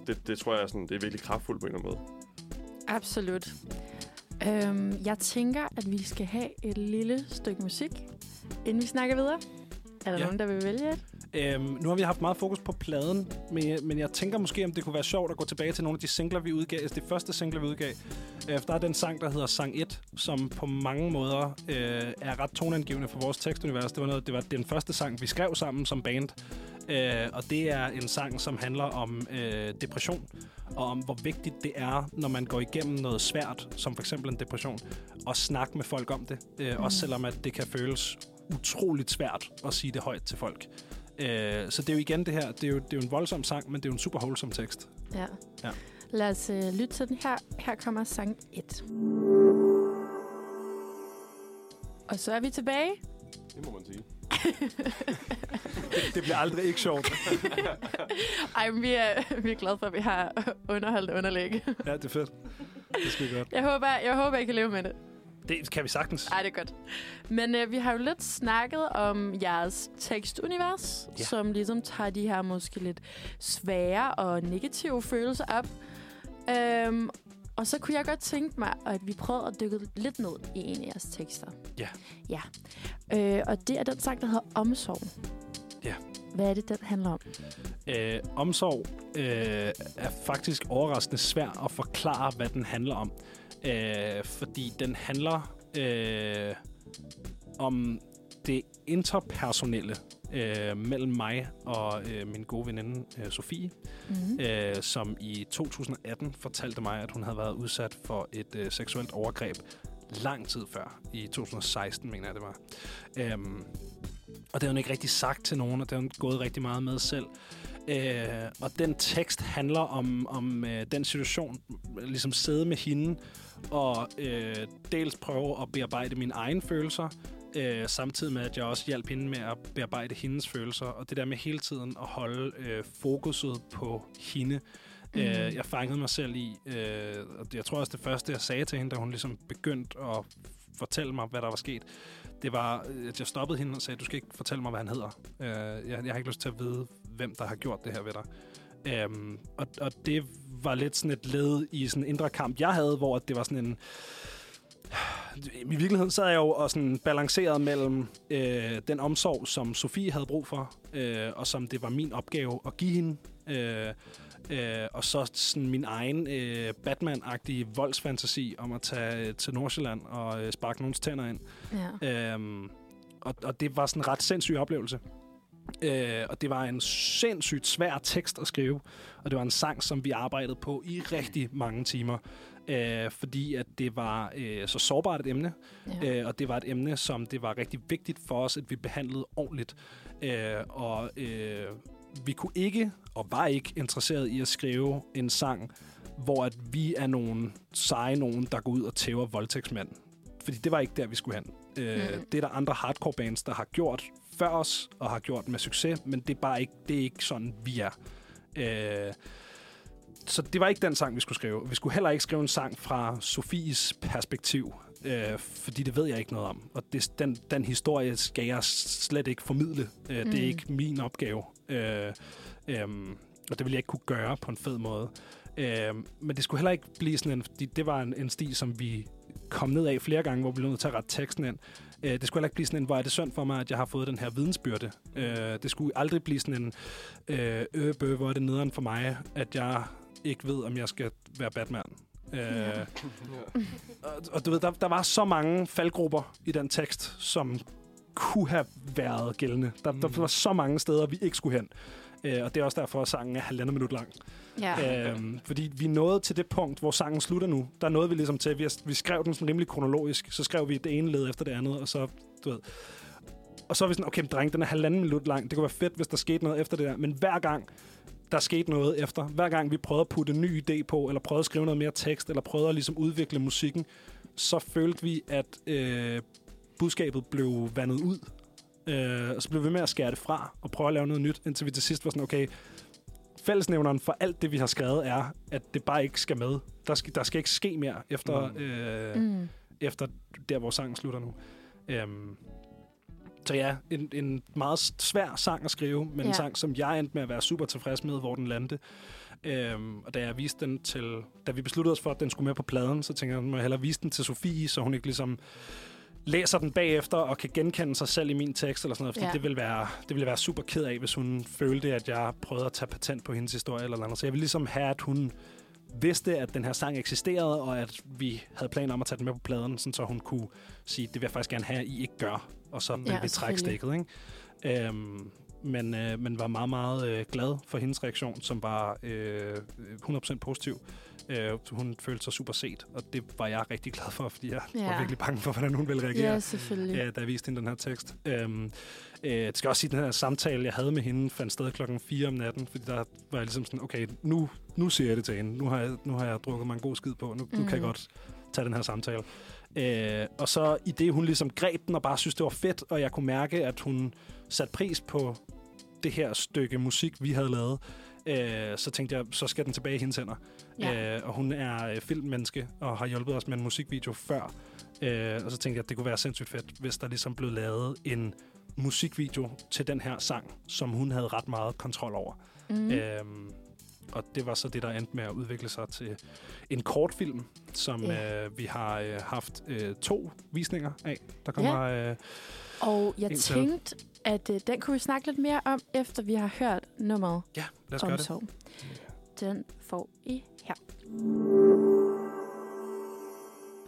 det, det tror jeg sådan, det er virkelig kraftfuldt på en eller anden måde. Absolut. Øhm, jeg tænker, at vi skal have et lille stykke musik, inden vi snakker videre. Er der ja. nogen, der vil vælge et? Øhm, nu har vi haft meget fokus på pladen, men, men jeg tænker måske, om det kunne være sjovt at gå tilbage til nogle af de singler, vi udgav. Altså de første singler, vi udgav. Øh, der er den sang, der hedder Sang 1, som på mange måder øh, er ret toneangivende for vores tekstunivers. Det var, noget, det var den første sang, vi skrev sammen som band. Øh, og det er en sang, som handler om øh, depression, og om hvor vigtigt det er, når man går igennem noget svært, som for eksempel en depression, at snakke med folk om det. Øh, Også selvom at det kan føles utroligt svært at sige det højt til folk. Øh, så det er jo igen det her, det er jo, det er jo en voldsom sang, men det er jo en super wholesome tekst. Ja. Ja. Lad os øh, lytte til den her. Her kommer sang 1. Og så er vi tilbage. Det må man sige. Det bliver aldrig ikke sjovt. Ej, men vi er, vi er glade for, at vi har underholdt underlæg. ja, det er fedt. Det skal vi godt. Jeg håber, jeg håber, I kan leve med det. Det kan vi sagtens. Ej, det er godt. Men øh, vi har jo lidt snakket om jeres tekstunivers, Ja. som ligesom tager de her måske lidt svære og negative følelser op. Øhm, og så kunne jeg godt tænke mig, at vi prøvede at dykke lidt ned i en af jeres tekster. Ja. Ja. Øh, og det er den sang, der hedder Omsorg. Ja. Hvad er det, den handler om? Øh, omsorg øh, er faktisk overraskende svært at forklare, hvad den handler om. Øh, fordi den handler øh, om det interpersonelle øh, mellem mig og øh, min gode veninde øh, Sofie, Mm-hmm. øh, som i 2018 fortalte mig, at hun havde været udsat for et øh, seksuelt overgreb lang tid før. I 2016, mener jeg, det var. Øhm, og det har hun ikke rigtig sagt til nogen, og det har hun gået rigtig meget med selv. Øh, og den tekst handler om, om øh, den situation, ligesom sidde med hende, og øh, dels prøve at bearbejde mine egne følelser, øh, samtidig med, at jeg også hjalp hende med at bearbejde hendes følelser. Og det der med hele tiden at holde øh, fokuset på hende. Mm. Øh, jeg fangede mig selv i, øh, og jeg tror også det første, jeg sagde til hende, da hun ligesom begyndte at fortælle mig, hvad der var sket, det var, øh, at jeg stoppede hende og sagde, du skal ikke fortælle mig, hvad han hedder. Øh, jeg, jeg har ikke lyst til at vide, hvem der har gjort det her ved dig. Øhm, og, og det var lidt sådan et led i sådan en indre kamp, jeg havde, hvor det var sådan en... I virkeligheden sad jeg jo og sådan balanceret mellem øh, den omsorg, som Sofie havde brug for, øh, og som det var min opgave at give hende. Øh, øh, og så sådan min egen øh, Batman-agtige voldsfantasi om at tage øh, til Nordsjælland og øh, sparke nogens tænder ind. Ja. Øhm, og, og det var sådan en ret sindssyg oplevelse. Øh, og det var en sindssygt svær tekst at skrive. Og det var en sang, som vi arbejdede på i rigtig mange timer. Øh, fordi at det var øh, så sårbart et emne. ja. Øh, og det var et emne, som det var rigtig vigtigt for os, at vi behandlede ordentligt. Øh, og øh, vi kunne ikke, og var ikke interesseret i at skrive en sang, hvor at vi er nogle seje nogen, der går ud og tæver voldtægtsmænd. Fordi det var ikke der, vi skulle hen. Øh, Mm. Det er der andre hardcore bands, der har gjort før os, og har gjort med succes, men det er bare ikke, det er ikke sådan, vi er. Øh, så det var ikke den sang, vi skulle skrive. Vi skulle heller ikke skrive en sang fra Sofies perspektiv, øh, fordi det ved jeg ikke noget om. Og det, den, den historie skal jeg slet ikke formidle. Øh, mm. Det er Mm. ikke min opgave. Øh, øh, og det vil jeg ikke kunne gøre på en fed måde. Øh, men det skulle heller ikke blive sådan en... Fordi det var en, en sti, som vi kom ned af flere gange, hvor vi blev nødt til at rette teksten ind. Øh, det skulle ikke blive sådan en, hvor er det synd for mig, at jeg har fået den her vidensbyrde. Øh, det skulle aldrig blive sådan en, øh, øh, hvor er det nederen for mig, at jeg ikke ved, om jeg skal være Batman. Øh, Ja. og, og du ved, der, der var så mange faldgrupper i den tekst, som kunne have været gældende. Der, mm. der var så mange steder, vi ikke skulle hen. Øh, og det er også derfor, at sangen er halvandet minut lang. Ja. Øhm, fordi vi nåede til det punkt, hvor sangen slutter nu. Der nåede vi ligesom til, vi, vi skrev den sådan rimelig kronologisk. Så skrev vi det ene led efter det andet, og så, du ved... Og så er vi sådan, okay, dreng, den er halvanden minut lang. Det kunne være fedt, hvis der skete noget efter det der. Men hver gang, der skete noget efter, hver gang vi prøvede at putte en ny idé på, eller prøvede at skrive noget mere tekst, eller prøvede at ligesom udvikle musikken, så følte vi, at øh, budskabet blev vandet ud. Øh, og så blev vi med at skære det fra, og prøve at lave noget nyt, indtil vi til sidst var sådan, okay, fællesnævneren for alt det, vi har skrevet, er, at det bare ikke skal med. Der skal, der skal ikke ske mere efter, Mm. øh, Mm. efter der, hvor sangen slutter nu. Øhm, så ja, en, en meget svær sang at skrive, men ja. En sang, som jeg endte med at være super tilfreds med, hvor den landte. Øhm, og da jeg viste den til, da vi besluttede os for, at den skulle med på pladen, så tænkte jeg, at jeg må hellere vise den til Sofie, så hun ikke ligesom læser den bagefter og kan genkende sig selv i min tekst eller sådan noget, fordi ja. Det vil være det ville være super ked af, hvis hun følte, at jeg prøvede at tage patent på hendes historie eller noget. Så jeg ville ligesom have, at hun vidste, at den her sang eksisterede, og at vi havde planer om at tage den med på pladen, sådan så hun kunne sige, det vil jeg faktisk gerne have, at I ikke gør. Og så vil Ja, vi trække stikket, ikke? Øhm, men, øh, men var meget, meget øh, glad for hendes reaktion, som var øh, 100% positiv. Øh, hun følte sig super set, og det var jeg rigtig glad for, fordi jeg ja. var virkelig bange for, hvordan hun ville reagere Ja, selvfølgelig. ja, da jeg viste hende den her tekst. Øhm, øh, det skal også sige, at den her samtale, jeg havde med hende, fandt sted klokken 4 om natten, fordi der var jeg ligesom sådan, okay, nu, nu siger jeg det til hende. Nu har jeg, nu har jeg drukket mig en god skid på. Nu, mm. nu kan jeg Mhm. godt tage den her samtale. Øh, og så i det, hun ligesom greb den og bare synes, det var fedt, og jeg kunne mærke, at hun satte pris på det her stykke musik, vi havde lavet, øh, så tænkte jeg, så skal den tilbage i hendes hænder. Ja. Øh, og hun er øh, filmmenneske og har hjulpet os med en musikvideo før. Øh, og så tænkte jeg, at det kunne være sindssygt fedt, hvis der ligesom blev lavet en musikvideo til den her sang, som hun havde ret meget kontrol over. Mm. Øhm, og det var så det, der endte med at udvikle sig til en kortfilm, som Ja. øh, vi har øh, haft øh, to visninger af. Der kommer... Øh, Og jeg tænkte, at øh, den kunne vi snakke lidt mere om, efter vi har hørt nummeret ja, lad os gøre det. Omsorg. Den får I her.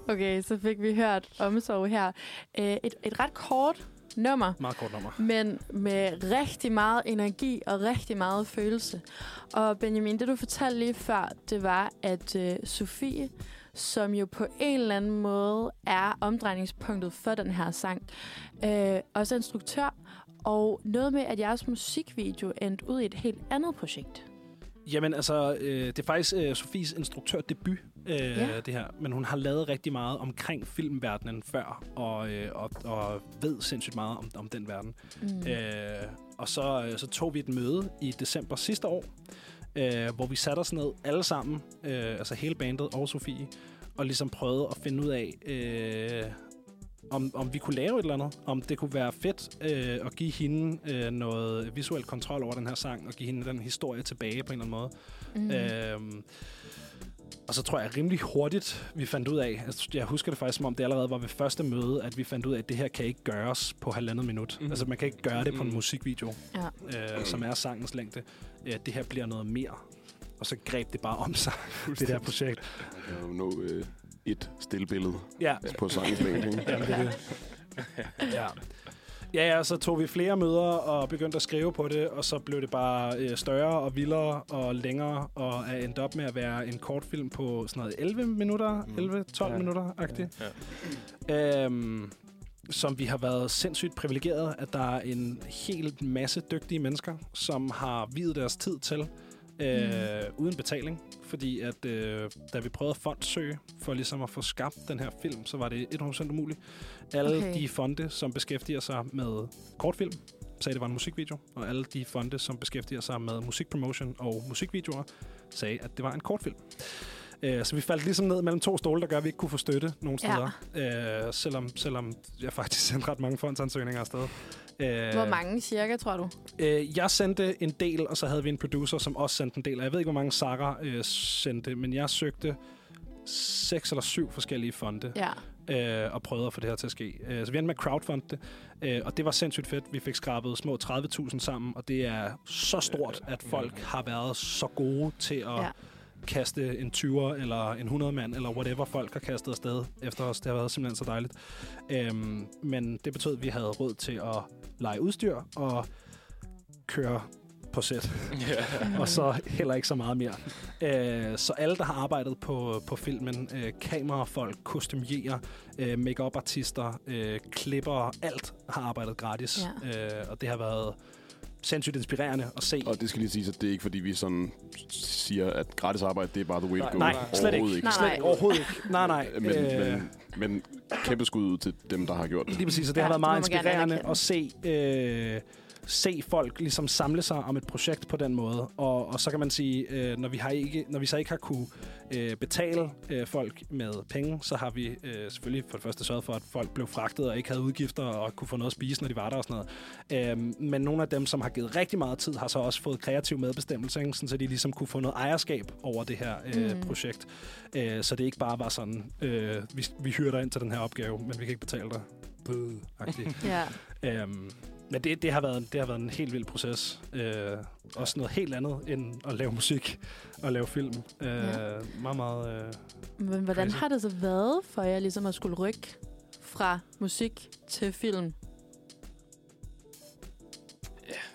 Okay, så fik vi hørt Omsorg her. Øh, Et, et ret kort nummer, Meget kort nummer. men med rigtig meget energi og rigtig meget følelse. Og Benjamin, det du fortalte lige før, det var, at øh, Sofie, som jo på en eller anden måde er omdrejningspunktet for den her sang, øh, også er instruktør, og noget med, at jeres musikvideo endte ud i et helt andet projekt. Jamen altså, øh, det er faktisk øh, Sofies instruktørdebut, øh, Ja. det her. Men hun har lavet rigtig meget omkring filmverdenen før, og, øh, og, og ved sindssygt meget om, om den verden. Mm. Øh, og så, øh, så tog vi et møde i december sidste år, øh, hvor vi satte os ned alle sammen, øh, altså hele bandet og Sofie, og ligesom prøvede at finde ud af, øh, om, om vi kunne lave et eller andet. Om det kunne være fedt øh, at give hende øh, noget visuel kontrol over den her sang, og give hende den historie tilbage på en eller anden måde. Mm. Mm. Øhm, og så tror jeg rimelig hurtigt, vi fandt ud af, altså, jeg husker det faktisk som om det allerede var ved første møde, at vi fandt ud af, at det her kan ikke gøres på halvandet minut. Mm. Altså man kan ikke gøre det på en Mhm. musikvideo, Ja. øh, som er sangens længde. Øh, det her bliver noget mere. Og så greb det bare om sig, det der projekt. Jeg kan jo nå øh, et stillbillede Ja, på sangens længde. ikke? Jamen, det er det. Ja. Ja, ja, så tog vi flere møder og begyndte at skrive på det, og så blev det bare øh, større og vildere og længere, og er endt op med at være en kortfilm på sådan noget 11 minutter, Mm. 11-12 Ja. minutter-agtigt. Ja. Øhm, som vi har været sindssygt privilegeret, at der er en hel masse dygtige mennesker, som har videt deres tid til, øh, mm. uden betaling. Fordi at øh, da vi prøvede at fondsøge for ligesom at få skabt den her film, så var det 100% umuligt. Alle Okay. de fonde, som beskæftiger sig med kortfilm, sagde, det var en musikvideo. Og alle de fonde, som beskæftiger sig med musikpromotion og musikvideoer, sagde, at det var en kortfilm. Øh, så vi faldt ligesom ned mellem to stole, der gør, at vi ikke kunne få støtte nogen Ja. steder. Øh, selvom, selvom jeg faktisk sendte ret mange fondsansøgninger afsted. Øh, Hvor mange cirka, tror du? Øh, jeg sendte en del, og så havde vi en producer, som også sendte en del. Og jeg ved ikke, hvor mange Sara øh, sendte, men jeg søgte seks eller syv forskellige fonde Ja. øh, og prøvede at få det her til at ske. Øh, så vi endte med at crowdfunde det, øh, og det var sindssygt fedt. Vi fik skrabet små 30.000 sammen, og det er så stort, at folk har været så gode til at Ja. Kaste en 20'er eller en 100 mand, eller whatever folk har kastet afsted efter os. Det har været simpelthen så dejligt. Øhm, men det betød, at vi havde råd til at lege udstyr og køre på sæt. Ja. og så heller ikke så meget mere. Øh, så alle, der har arbejdet på, på filmen, øh, kamerafolk, kostymierer, øh, make-up-artister, øh, klipper, alt har arbejdet gratis. Ja. Øh, og det har været sindssygt inspirerende at se. Og det skal lige siges, at det er ikke, fordi vi sådan siger, at gratis arbejde, det er bare the way to go. Nej, slet ikke. Overhovedet Nej, Slet ikke. Overhovedet ikke. Nej, nej. Men, Øh, men, men kæmpe skud ud til dem, der har gjort det. Lige præcis, og det Ja, har været meget inspirerende at se, øh, se folk ligesom samle sig om et projekt på den måde. Og, og så kan man sige, øh, når, vi har ikke, når vi så ikke har kunne øh, betale øh, folk med penge, så har vi øh, selvfølgelig for det første sørget for, at folk blev fragtet og ikke havde udgifter og kunne få noget at spise, når de var der og sådan noget. Øh, men nogle af dem, som har givet rigtig meget tid, har så også fået kreativ medbestemmelse, ikke? sådan, så de ligesom kunne få noget ejerskab over det her øh, Mm. projekt. Øh, så det ikke bare var sådan, øh, vi, vi hyrer dig ind til den her opgave, men vi kan ikke betale dig. Bøh-agtigt. Ja. Øhm, men det, det, har været, det har været en helt vild proces. Øh, også noget helt andet end at lave musik og lave film. Øh, Ja. Meget, meget... Øh, Men hvordan Crazy. har det så været for jer ligesom at skulle rykke fra musik til film?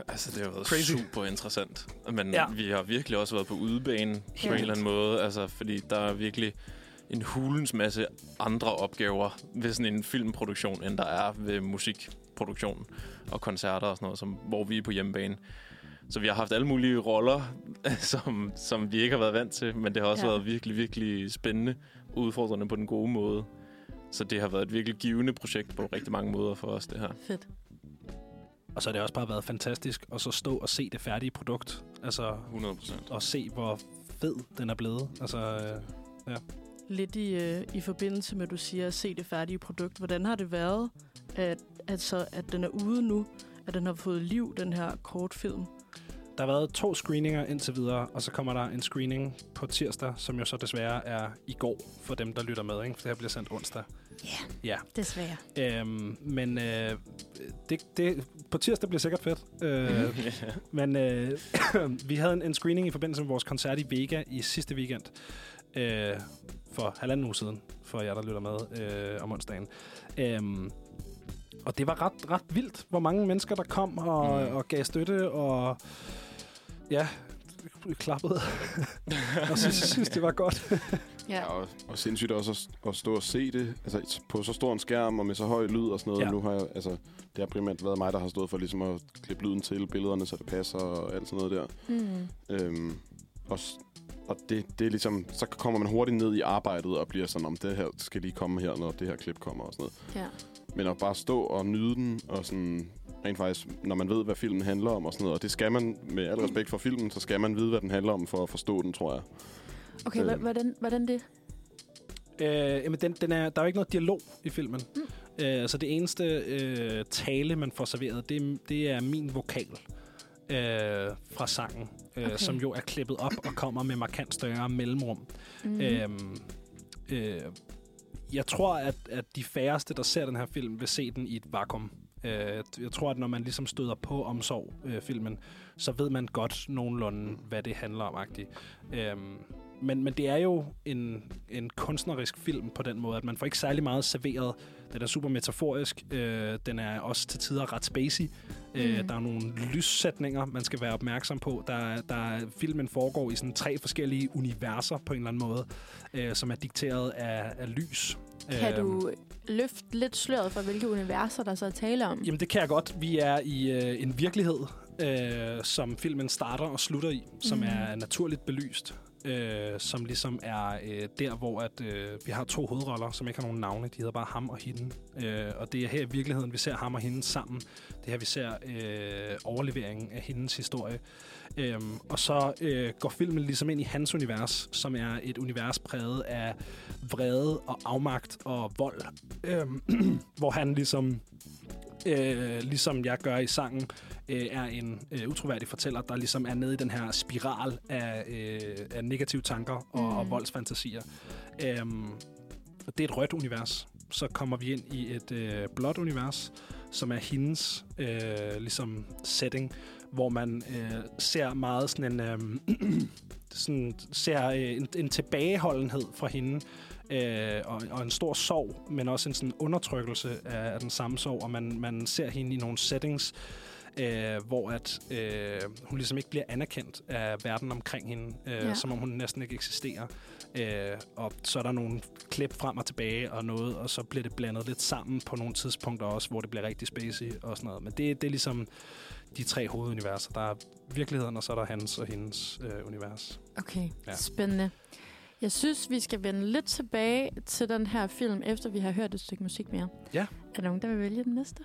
Altså, det har været Crazy. Super interessant. Men Ja. ja. vi har virkelig også været på udebane på Ja. en eller anden måde. Altså, fordi der er virkelig en hulens masse andre opgaver ved sådan en filmproduktion, end der er ved musikproduktion og koncerter og sådan noget, som, hvor vi er på hjemmebane. Så vi har haft alle mulige roller, som, som vi ikke har været vant til, men det har også Ja. ja. været virkelig, virkelig spændende og udfordrende på den gode måde. Så det har været et virkelig givende projekt på rigtig mange måder for os, det her. Fedt. og så har det også bare været fantastisk at så stå og se det færdige produkt. Altså, 100 procent. og se, hvor fed den er blevet. Altså, øh, Lidt i, øh, i forbindelse med, at du siger, at se det færdige produkt. Hvordan har det været, at, altså, at den er ude nu? At den har fået liv, den her kortfilm? Der har været to screeninger indtil videre, og så kommer der en screening på tirsdag, som jo så desværre er i går for dem, der lytter med. Ikke? For det her bliver sendt onsdag. Ja. Desværre. Øhm, men øh, det, det, på tirsdag bliver sikkert fedt. Øh, men øh, vi havde en, en screening i forbindelse med vores koncert i Vega i sidste weekend. Øh, for halvanden uge siden, for jer, der lytter med øh, om onsdagen. Øhm, og det var ret, ret vildt, hvor mange mennesker, der kom og, Mm. og gav støtte, og ja, klappede. og synes, synes, det var godt. Ja. Ja, og, og sindssygt også at, at stå og se det altså, på så stor en skærm og med så høj lyd og sådan noget. Ja. Nu har jeg, altså, det har primært været mig, der har stået for ligesom at klippe lyden til billederne, så det passer og alt sådan noget der. Mm. Øhm, og og det, det er ligesom, så kommer man hurtigt ned i arbejdet og bliver sådan, om det her skal lige komme her, når det her klip kommer og sådan noget. Ja. Men at bare stå og nyde den, og sådan rent faktisk, når man ved, hvad filmen handler om og sådan noget, og det skal man, med al respekt for filmen, så skal man vide, hvad den handler om for at forstå den, tror jeg. Okay, Øh. hvordan, hvordan det? Øh, jamen, den, den er, der er jo ikke noget dialog i filmen. Mm. Øh, så det eneste øh, tale, man får serveret, det, det er min vokal øh, fra sangen, øh, Okay. som jo er klippet op og kommer med markant større mellemrum. Mm. Øhm, øh, jeg tror, at, at de færreste, der ser den her film, vil se den i et vakuum. Øh, jeg tror, at når man ligesom støder på omsorg-filmen, øh, så ved man godt nogenlunde, hvad det handler om. Øh, men, men det er jo en, en kunstnerisk film på den måde, at man får ikke særlig meget serveret. Den er super metaforisk. Øh, den er også til tider ret spacey. Mm. Øh, Mm. der er nogle lyssætninger, man skal være opmærksom på. Der, er- der, er- filmen foregår i sådan tre forskellige universer på en eller anden måde, øh, som er dikteret af, af lys. Kan Øhm, du løfte lidt sløret for, hvilke universer, der så er tale om? Jamen, det kan jeg godt. Vi er i øh, en virkelighed, øh, som filmen starter og slutter i, som Mhm. er naturligt belyst. Øh, som ligesom er øh, der, hvor at, øh, vi har to hovedroller, som ikke har nogen navne. De hedder bare ham og hende. Øh, og det er her i virkeligheden, vi ser ham og hende sammen. Det er her, vi ser øh, overleveringen af hendes historie. Øh, og så øh, går filmen ligesom ind i hans univers, som er et univers præget af vrede og afmagt og vold. Øh, hvor han ligesom, øh, ligesom jeg gør i sangen, øh, er en øh, utroværdig fortæller, der ligesom er nede i den her spiral af, øh, af negative tanker og, Mm. og voldsfantasier. Øhm, og det er et rødt univers. Så kommer vi ind i et øh, blåt univers, som er hendes øh, ligesom setting, hvor man øh, ser meget sådan en, øh, sådan, ser øh, en, en tilbageholdenhed fra hende, øh, og, og en stor sorg, men også en sådan undertrykkelse af, af den samme sorg, og man, man ser hende i nogle settings, øh, hvor at øh, hun ligesom ikke bliver anerkendt af verden omkring hende, øh, Ja. som om hun næsten ikke eksisterer. Øh, og så er der nogle klip frem og tilbage og noget, og så bliver det blandet lidt sammen på nogle tidspunkter også, hvor det bliver rigtig spacey og sådan noget. Men det, det er ligesom de tre hoveduniverser. Der er virkeligheden, og så er der hans og hendes øh, univers. Okay. Ja. spændende. Jeg synes, vi skal vende lidt tilbage til den her film, efter vi har hørt et stykke musik mere. Ja. Er der nogen, der vil vælge den næste?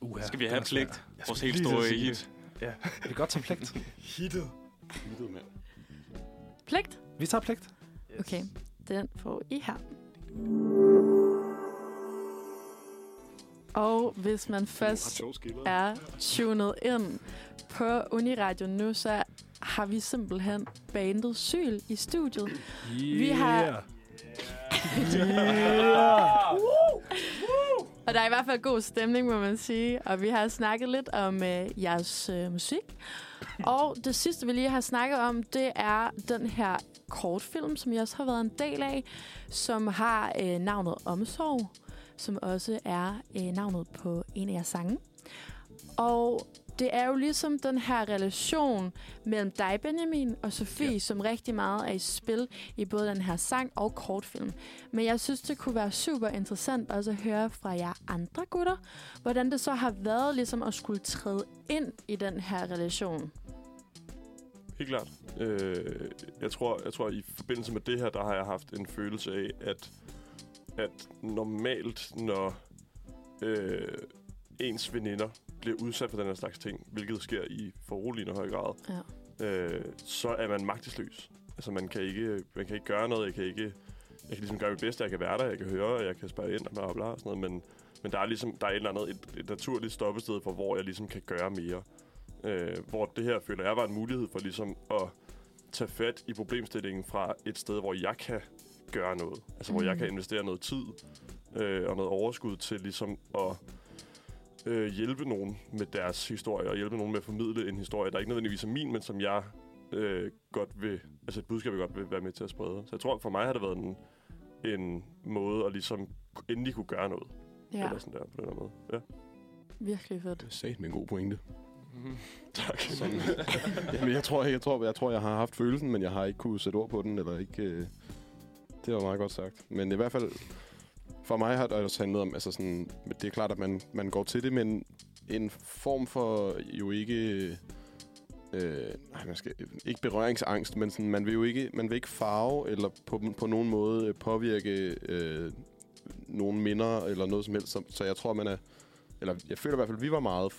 Uh, Skal vi have pligt? Vores helt store hit. Kan vi godt tage pligt? Hittet. Pligt? Vi tager pligt. Okay, den får I her. Og hvis man først er tunet ind på Uniradio nu, så har vi simpelthen bandet Syl i studiet. Yeah. Vi har- Og der er i hvert fald god stemning, må man sige. Og vi har snakket lidt om øh, jeres øh, musik. Og det sidste, vi lige har snakket om, det er den her kortfilm, som jeg også har været en del af, som har øh, navnet Omsorg, som også er øh, navnet på en af jeres sange. Og det er jo ligesom den her relation mellem dig, Benjamin, og Sofie, ja. som rigtig meget er i spil i både den her sang og kortfilm. Men jeg synes, det kunne være super interessant også at høre fra jer andre gutter, hvordan det så har været ligesom at skulle træde ind i den her relation. Helt klart. Øh, jeg, tror, jeg tror, i forbindelse med det her, der har jeg haft en følelse af, at, at normalt, når øh, ens veninder bliver udsat for den her slags ting, hvilket sker i foruroligende høj grad, Ja. øh, så er man magtesløs. Altså, man kan ikke, man kan ikke gøre noget. Jeg kan ikke... Jeg kan ligesom gøre mit bedste. Jeg kan være der, jeg kan høre, jeg kan spørge ind og bla, bla, og sådan noget. Men, men der er ligesom der er et eller andet, et, et naturligt stoppested for, hvor jeg ligesom kan gøre mere. Øh, hvor det her, føler jeg, var en mulighed for ligesom at tage fat i problemstillingen fra et sted, hvor jeg kan gøre noget. Altså, hvor jeg Mm. kan investere noget tid øh, og noget overskud til ligesom at øh, hjælpe nogen med deres historie, og hjælpe nogen med at formidle en historie, der ikke nødvendigvis er min, men som jeg øh, godt vil, altså et budskab, jeg godt vil være med til at sprede. Så jeg tror, for mig har det været en, en måde at ligesom endelig kunne gøre noget. Ja, Eller sådan der, på den her måde. Ja, virkelig fedt. Sat med en god pointe. Mhm. tak. Sådan. Jamen, jeg tror, jeg, tror, jeg tror, jeg har haft følelsen, men jeg har ikke kunne sætte ord på den, eller ikke... Øh, det var meget godt sagt. Men i hvert fald, for mig har det også handlet om, altså sådan, det er klart, at man, man går til det, men en form for jo ikke... Øh, nej, man skal, ikke berøringsangst, men sådan, man vil jo ikke, man vil ikke farve eller på, på nogen måde påvirke øh, nogen minder eller noget som helst. Så, så jeg tror, man er... Eller jeg føler i hvert fald, at vi var meget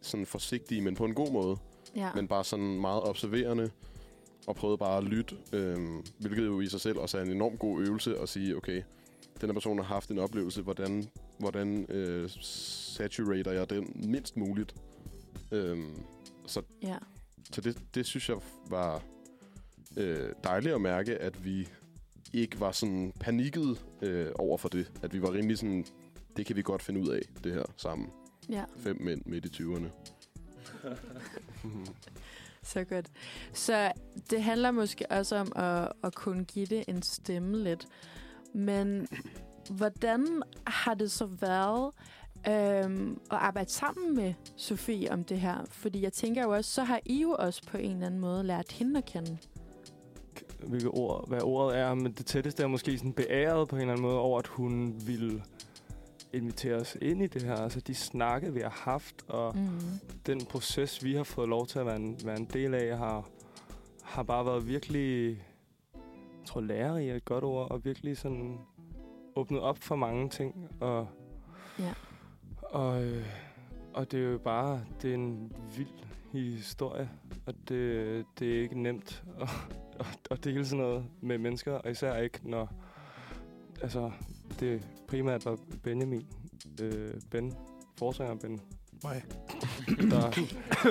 sådan forsigtige, men på en god måde Ja. men bare sådan meget observerende, og prøvede bare at lytte, øhm, hvilket jo i sig selv også er en enorm god øvelse at sige, okay, den her person har haft en oplevelse, hvordan, hvordan øh, saturater jeg den mindst muligt. Øhm, så ja. så det, det synes jeg var øh, dejligt at mærke, at vi ikke var sådan panikket øh, over for det. At vi var rimelig sådan, det kan vi godt finde ud af, det her sammen. ja. Fem mænd midt i 20'erne. Så godt. Så det handler måske også om at, at kunne give det en stemme lidt. Men hvordan har det så været øhm, at arbejde sammen med Sofie om det her? Fordi jeg tænker jo også, så har I jo også på en eller anden måde lært hende at kende. hvilket ord, hvad ordet er, men det tætteste er måske sådan beæret på en eller anden måde over, at hun ville invitere os ind i det her. Altså de snakke, vi har haft, og Mm. den proces, vi har fået lov til at være en, være en del af, har, har bare været virkelig, jeg tror lærerig er et godt ord, og virkelig sådan åbnet op for mange ting. Og, Ja. og, øh, og det er jo bare, det er en vild historie, og det, det er ikke nemt at, at, at dele sådan noget med mennesker, og især ikke, når altså, det primært var Benjamin, øh, Ben, forsanger Ben, Nej. der,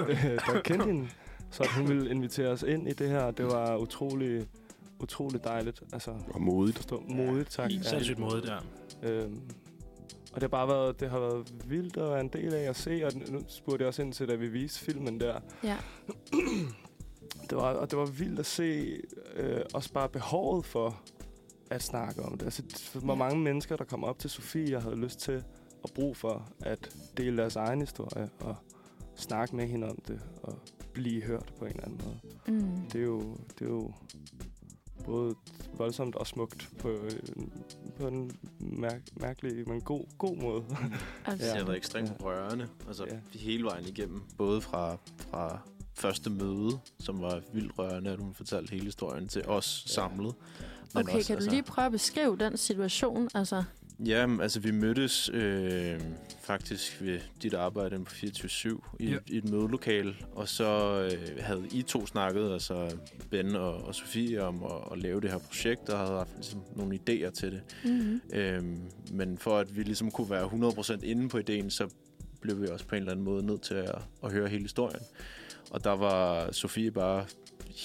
øh, der kendte hende. Så at hun ville invitere os ind i det her, det var utrolig, utrolig dejligt. Altså, Og modigt. forstå, modigt, tak. Ja. Sindssygt måde der. Øhm, og det har bare været, det har været vildt at være en del af at se, og nu spurgte jeg også ind til, da vi viste filmen der. Ja. Det var, og det var vildt at se øh, også bare behovet for at snakke om det. Altså, hvor Ja. mange mennesker, der kom op til Sofie og havde lyst til og brug for at dele deres egen historie og snakke med hende om det og blive hørt på en eller anden måde. Mm. Det er jo, det er jo både voldsomt og smukt på, øh, på en mærk, mærkelig, men god, god måde. Altså, Det har været ekstremt rørende, altså Ja. ja. hele vejen igennem. Både fra, fra første møde, som var vildt rørende, at hun fortalte hele historien til os Ja. samlet. Okay, kan du lige prøve at beskrive den situation? Altså, Ja, altså vi mødtes øh, faktisk ved dit arbejde på 24-7 i, Ja. i et mødelokale, og så øh, havde I to snakket, altså Ben og, og Sofie, om at, at lave det her projekt, og havde haft ligesom, nogle idéer til det. mm-hmm. Øhm, men for at vi ligesom kunne være 100% inde på ideen, så blev vi også på en eller anden måde nødt til at, at høre hele historien. Og der var Sofie bare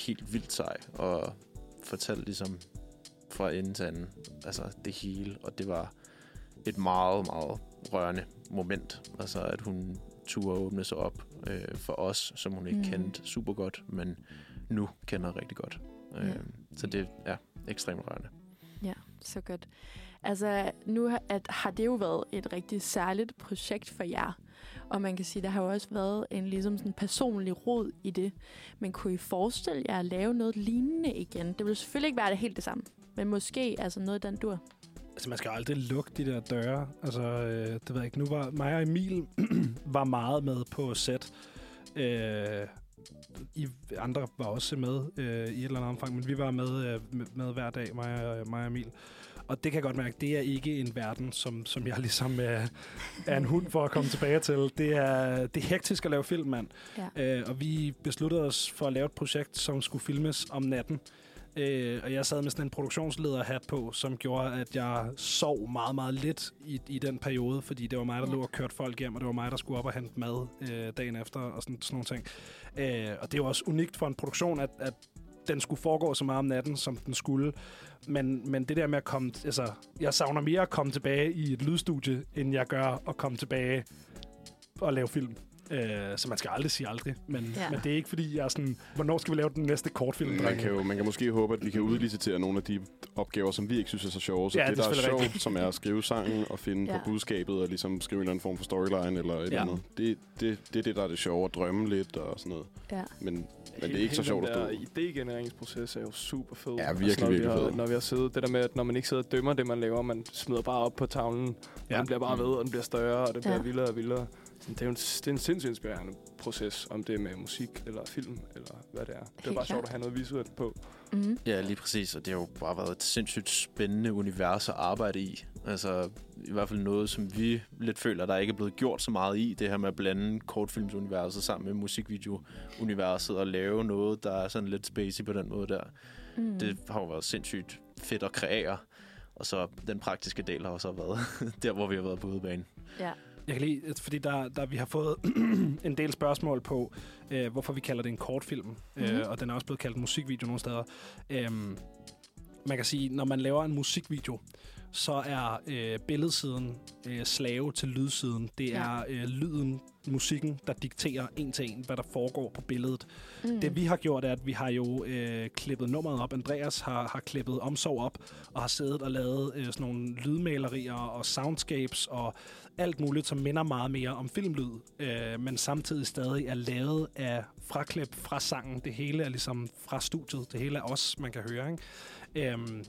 helt vildt sej, og fortalte ligesom fra ende til anden, altså det hele, og det var et meget, meget rørende moment. Altså at hun turde åbne sig op øh, for os, som hun ikke Mm. kendte super godt, men nu kender rigtig godt. Øh, Ja. Så det er ekstremt rørende. Ja, så godt. Altså, nu har, at, har det jo været et rigtig særligt projekt for jer. Og man kan sige, der har jo også været en ligesom sådan personlig rod i det. Men kunne I forestille jer at lave noget lignende igen? Det vil selvfølgelig ikke være det helt det samme. Men måske altså noget, den dur. Altså, man skal jo aldrig lukke de der døre. Altså, øh, det ved jeg ikke. Nu var mig og Emil var meget med på set. Øh, I andre var også med øh, i et eller andet omfang, men vi var med, øh, med, med hver dag, mig og, mig og Emil. Og det kan jeg godt mærke, det er ikke en verden, som, som jeg ligesom øh, er en hund for at komme tilbage til. Det er, det er hektisk at lave film, mand. Ja. Øh, og vi besluttede os for at lave et projekt, som skulle filmes om natten. Øh, og jeg sad med sådan en produktionslederhat på, som gjorde, at jeg sov meget, meget lidt i, i den periode, fordi det var mig, der Ja. lå og kørte folk hjem, og det var mig, der skulle op og hente mad øh, dagen efter, og sådan, sådan nogle ting. Øh, og det var også unikt for en produktion, at, at den skulle foregå så meget om natten, som den skulle. Men, men det der med at komme... Altså, jeg savner mere at komme tilbage i et lydstudie, end jeg gør at komme tilbage og lave film. Øh, så man skal aldrig sige aldrig. Men, Ja. men det er ikke fordi, jeg er sådan... Hvornår skal vi lave den næste kortfilm, Man kan jo man kan måske håbe, at vi kan udlicitere nogle af de opgaver, som vi ikke synes er så sjove. Så Ja, det, det er der er selvfølgelig sjovt, rigtigt. som er at skrive sangen og finde Ja. på budskabet og ligesom skrive en eller anden form for storyline eller et Ja. ja. andet. Det, det, det er det, der er det sjove at drømme lidt og sådan noget. Ja. Men, men det er ikke så sjovt at stå. Idégenereringsproces er jo super fed. Ja, Altså, virkelig, når vi virkelig har, fed. Når vi har siddet, det der med, at når man ikke sidder og dømmer det, man laver, man smider bare op på tavlen, ja. Og den bliver bare Mm. ved, og den bliver større, og det bliver Ja. vildere og vildere. Det er jo en, det er en sindssygt inspirerende proces, om det er med musik, eller film, eller hvad det er. Det er bare sjovt at have noget visuelt på. Mm-hmm. Ja, lige præcis, og det har jo bare været et sindssygt spændende univers at arbejde i. Altså, i hvert fald noget, som vi lidt føler, der ikke er blevet gjort så meget i, det her med at blande kortfilmsuniverset sammen med musikvideo-universet og lave noget, der er sådan lidt spacey på den måde der. Mm. Det har jo været sindssygt fedt at kreere. Og så den praktiske del har også været der, hvor vi har været på udebane. Ja. Jeg kan lide, fordi der, der vi har fået en del spørgsmål på, øh, hvorfor vi kalder det en kortfilm. Mm-hmm. Mhm. Øh, og den er også blevet kaldt musikvideo nogle steder. Øhm, man kan sige, når man laver en musikvideo, så er øh, billedsiden øh, slave til lydsiden. Det Ja. er øh, lyden, musikken, der dikterer en til en, hvad der foregår på billedet. Mm. Det vi har gjort er, at vi har jo øh, klippet nummeret op. Andreas har, har klippet omsorg op og har siddet og lavet øh, sådan nogle lydmalerier og soundscapes og alt muligt, som minder meget mere om filmlyd, øh, men samtidig stadig er lavet af fraklip fra sangen. Det hele er ligesom fra studiet. Det hele er os, man kan høre. Ikke? Øhm,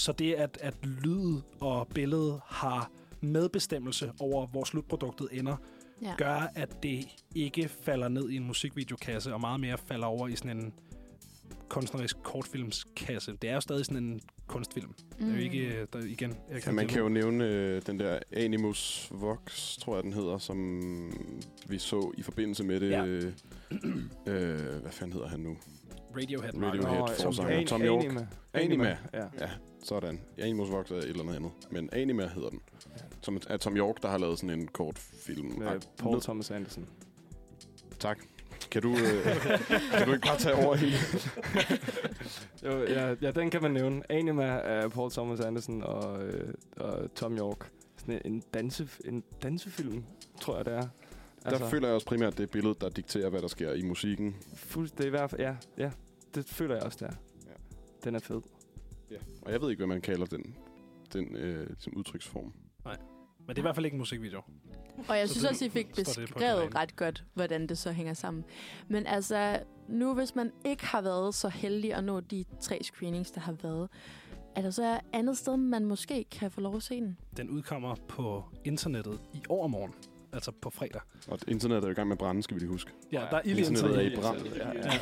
så det, at, at lyd og billede har medbestemmelse over, hvor slutproduktet ender, ja. gør, at det ikke falder ned i en musikvideokasse, og meget mere falder over i sådan en kunstnerisk kortfilmskasse. Det er jo stadig sådan en kunstfilm. Mm. Det er jo ikke, øh, der, igen... Jeg Ja, man kan jo nævne øh, den der Animus Vox, tror jeg den hedder, som vi så i forbindelse med det. Ja. Øh, øh, hvad fanden hedder han nu? Radiohead. Radiohead. Nå, forsanger. An- Tom York. Anima. Anima. Ja. Ja, sådan. Animus Vox er et eller andet andet. Men Anima hedder den. Som er Tom York, der har lavet sådan en kort film. Med Paul Thomas Anderson. Tak. Kan du, øh, kan du ikke bare tage over hele? Jo, ja, ja, den kan man nævne. Anima af Paul Thomas Anderson og, øh, og Tom York. Sådan en, danse, en dansefilm, tror jeg, det er. Altså. Der føler jeg også primært, det er billedet, der dikterer, hvad der sker i musikken. Fuld, det er i hvert fald, ja, ja. Det føler jeg også, der. Ja. Den er fed. Ja. Og jeg ved ikke, hvad man kalder den, den øh, som udtryksform. Men det er i hvert fald ikke en musikvideo. Og jeg Så synes det også, I fik beskrevet ret godt, hvordan det så hænger sammen. Men altså, nu hvis man ikke har været så heldig at nå de tre screenings, der har været, er der så et andet sted, man måske kan få lov at se den? Den udkommer på internettet i overmorgen. Altså på fredag. Og internettet er jo i gang med at brænde, skal vi lige huske. Ja, der er ild i Internettet er internettet. i brand. Ja, ja,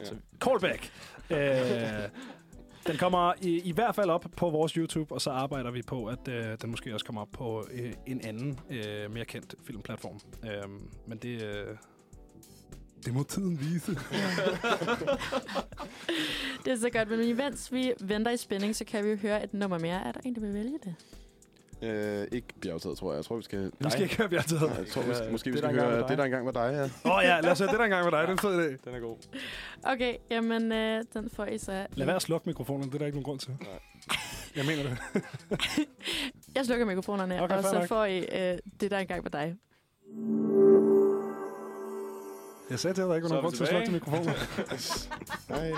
ja. Callback. øh, den kommer i, i hvert fald op på vores YouTube, og så arbejder vi på, at øh, den måske også kommer op på øh, en anden, øh, mere kendt filmplatform. Øh, men det, øh, det må tiden vise. Det er så godt, men imens vi venter i spænding, så kan vi jo høre et nummer mere. Er der en, der vil vælge det? Øh, ikke bjergtaget, tror jeg. Jeg tror, vi skal... Vi skal ikke høre Bjergtaget. Nej, jeg tror, vi Ja, skal, måske vi det, skal høre det, dig. der engang var dig, ja. Åh oh, ja, lad os høre det, der engang var dig. Det er en fed idé. Den er god. Okay, jamen, øh, den får I så... Lad være at slukke mikrofonen, det er der ikke nogen grund til. Nej. Jeg mener det. Jeg slukker mikrofonerne, Okay, og så nok. får I øh, det, der engang var dig. Jeg sagde til dig, at der ikke var nogen grund til at slukke mikrofonen. Nej.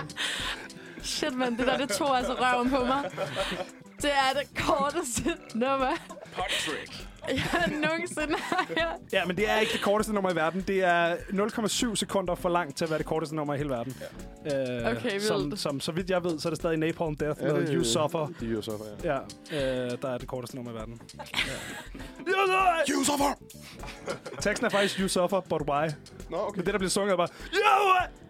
Shit, mand, det der, det tog altså røven på mig. Det er det korteste nummer, Patrick. jeg nogensinde har hørt. Ja, men det er ikke det korteste nummer i verden. Det er 0,7 sekunder for langt til at være det korteste nummer i hele verden. Ja. Øh, Okay, som, vildt. som, så vidt jeg ved, så er det stadig Napalm Death Ja, med det- You Suffer. Det er You Suffer, ja. Ja, øh, der er det korteste nummer i verden. You Suffer! Teksten er faktisk You Suffer, but why? Nå, okay. Men det, der bliver sunget, er bare You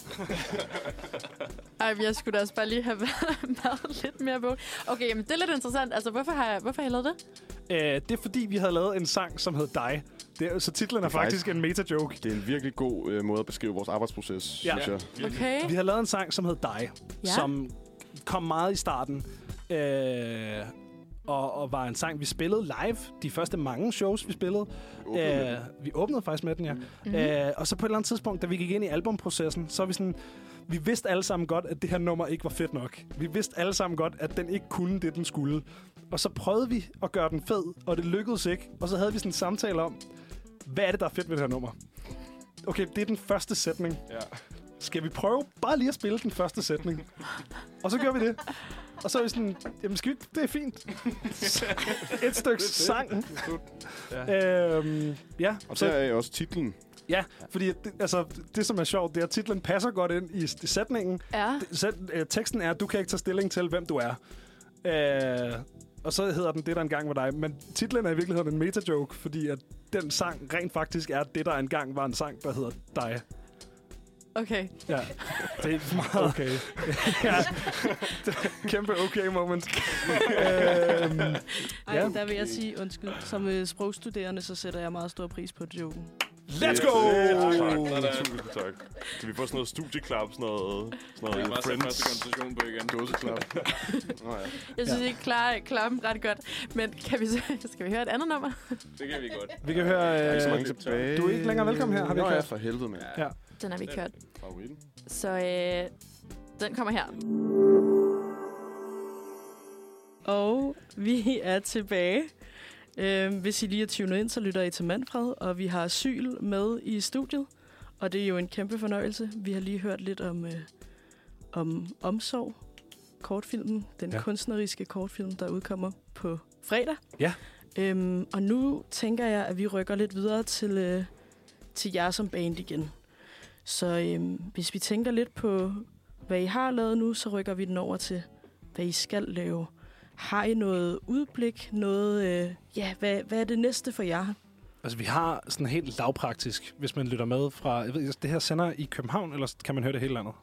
Ej, men jeg skulle da også bare lige have været, lidt mere på. Okay, jamen det er lidt interessant. Altså, hvorfor har jeg, hvorfor har jeg lavet det? øh, Det er fordi, vi havde lavet en sang, som hed Dig. Det er, så titlen er Det er faktisk en meta-joke. Det er en virkelig god øh, måde at beskrive vores arbejdsproces, Ja. synes jeg. Okay. Vi har lavet en sang, som hed Dig, Ja. som kom meget i starten. Øh, og, og var en sang, vi spillede live. De første mange shows, vi spillede. Åbnet Øh, vi åbnede faktisk med den, ja. Mm-hmm. Og så på et eller andet tidspunkt, da vi gik ind i albumprocessen, så er vi sådan... Vi vidste alle sammen godt, at det her nummer ikke var fedt nok. Vi vidste alle sammen godt, at den ikke kunne det, den skulle. Og så prøvede vi at gøre den fed, og det lykkedes ikke. Og så havde vi sådan en samtale om, hvad er det, der er fedt ved det her nummer? Okay, det er den første sætning. Ja. Skal vi prøve bare lige at spille den første sætning? Og så gør vi det. Og så er vi sådan, jamen skal vi? Det er fint. Et stykke sang. Ja. Øhm, ja, Og så, der er også titlen. ja, fordi det, altså, det, som er sjovt, det er, at titlen passer godt ind i, i sætningen. Ja. Sæt, øh, teksten er, du kan ikke tage stilling til, hvem du er. Øh, og så hedder den det, der engang var dig. Men titlen er i virkeligheden en meta-joke, fordi at den sang rent faktisk er det, der engang var en sang, der hedder dig. Okay. Ja, det er meget okay. ja, kæmpe okay moment. øhm, Ej, Ja. der vil jeg sige, undskyld, som øh, sprogstuderende, så sætter jeg meget stor pris på joken. Let's go! Tak. Tusind tak. Kan vi få sådan noget studieklap, sådan noget, sådan Jeg kan noget bare sætte første Friends? koncentration på igen. Dåseklap. Nå ja. Jeg synes, ja. I klarer, dem ret godt. Men kan vi så, skal vi høre et andet nummer? Det kan vi godt. Vi kan høre... Er ikke så Øh, mange tilbage. du er ikke længere velkommen her, har vi Nå ikke ja, hørt? for helvede, mand. Ja. Den har vi ikke hørt. Så øh, den kommer her. Og vi er tilbage. Øhm, hvis I lige er tunet ind, så lytter I til Manfred, og vi har Syl med i studiet. Og det er jo en kæmpe fornøjelse. Vi har lige hørt lidt om, øh, om Omsorg, kortfilmen, den ja. kunstneriske kortfilm, der udkommer på fredag. Ja. Øhm, og nu tænker jeg, at vi rykker lidt videre til, øh, til jer som band igen. Så øhm, hvis vi tænker lidt på, hvad I har lavet nu, så rykker vi den over til, hvad I skal lave. Har I noget udblik? Noget, øh, ja, hvad, hvad er det næste for jer? Altså, vi har sådan helt lavpraktisk, hvis man lytter med fra... Jeg ved, ikke, altså, det her sender i København, eller kan man høre det hele landet?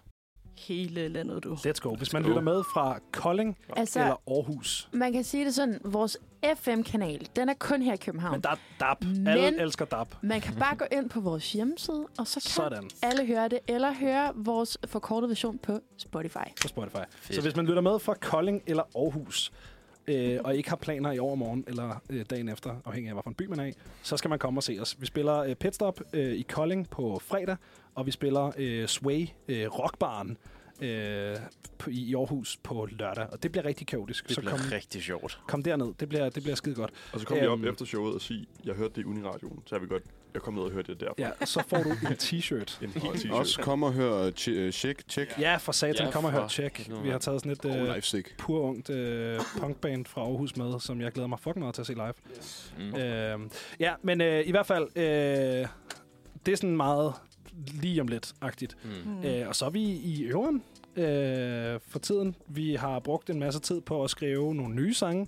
Hele landet, du. Let's go. Hvis man lytter med fra Kolding Altså, eller Aarhus. man kan sige det sådan, vores FM-kanal, den er kun her i København. Men der er DAB. Men- Alle elsker DAB. Man kan bare gå ind på vores hjemmeside, og så kan Sådan. alle høre det, eller høre vores forkortede version på Spotify. på Spotify. Fedt. Så hvis man lytter med fra Kolding eller Aarhus, øh, og ikke har planer i overmorgen eller øh, dagen efter, afhængig af, hvilken by man er i, så skal man komme og se os. Vi spiller øh, Pitstop øh, i Kolding på fredag, og vi spiller øh, Sway øh, Rockbaren øh, på, i Aarhus på lørdag. Og det bliver rigtig kaotisk. Det så bliver kom, rigtig sjovt. kom derned. Det bliver, det bliver skide godt. Og så kommer vi op Øhm. efter showet og sige, jeg hørte det i Uniradioen, så har vi godt Jeg kom ned og hørte det derfra. Ja, så får du en t-shirt. En t-shirt. Også kom og hør Ch- øh, Check, Check. Ja, for satan, Ja, kom og hør Check. Vi har taget sådan et Oh, øh, life sick. pur ungt øh, punkband fra Aarhus med, som jeg glæder mig fucking meget til at se live. Mm. Øh, ja, men øh, i hvert fald, øh, det er sådan meget lige om lidt-agtigt. Mm. Mm. Øh, og så er vi i øveren øh, for tiden. Vi har brugt en masse tid på at skrive nogle nye sange.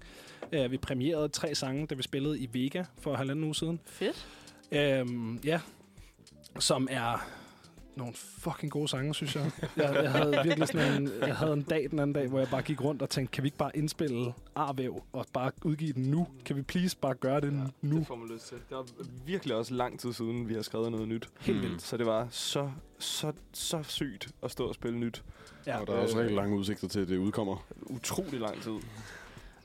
Øh, vi premierede tre sange, da vi spillede i Vega for halvanden uge siden. Fedt. Øhm, ja, som er nogle fucking gode sange, synes jeg. Jeg, jeg havde virkelig sådan en, jeg havde en dag den anden dag, hvor jeg bare gik rundt og tænkte, kan vi ikke bare indspille Arvæv og bare udgive den nu? Kan vi please bare gøre det nu? Det får man lyst til. Det var virkelig også lang tid siden, vi har skrevet noget nyt. Helt Mm. vildt. Så det var så, så, så sygt at stå og spille nyt. Ja. Og der er også rigtig lange udsigter til, at det udkommer. Utrolig lang tid.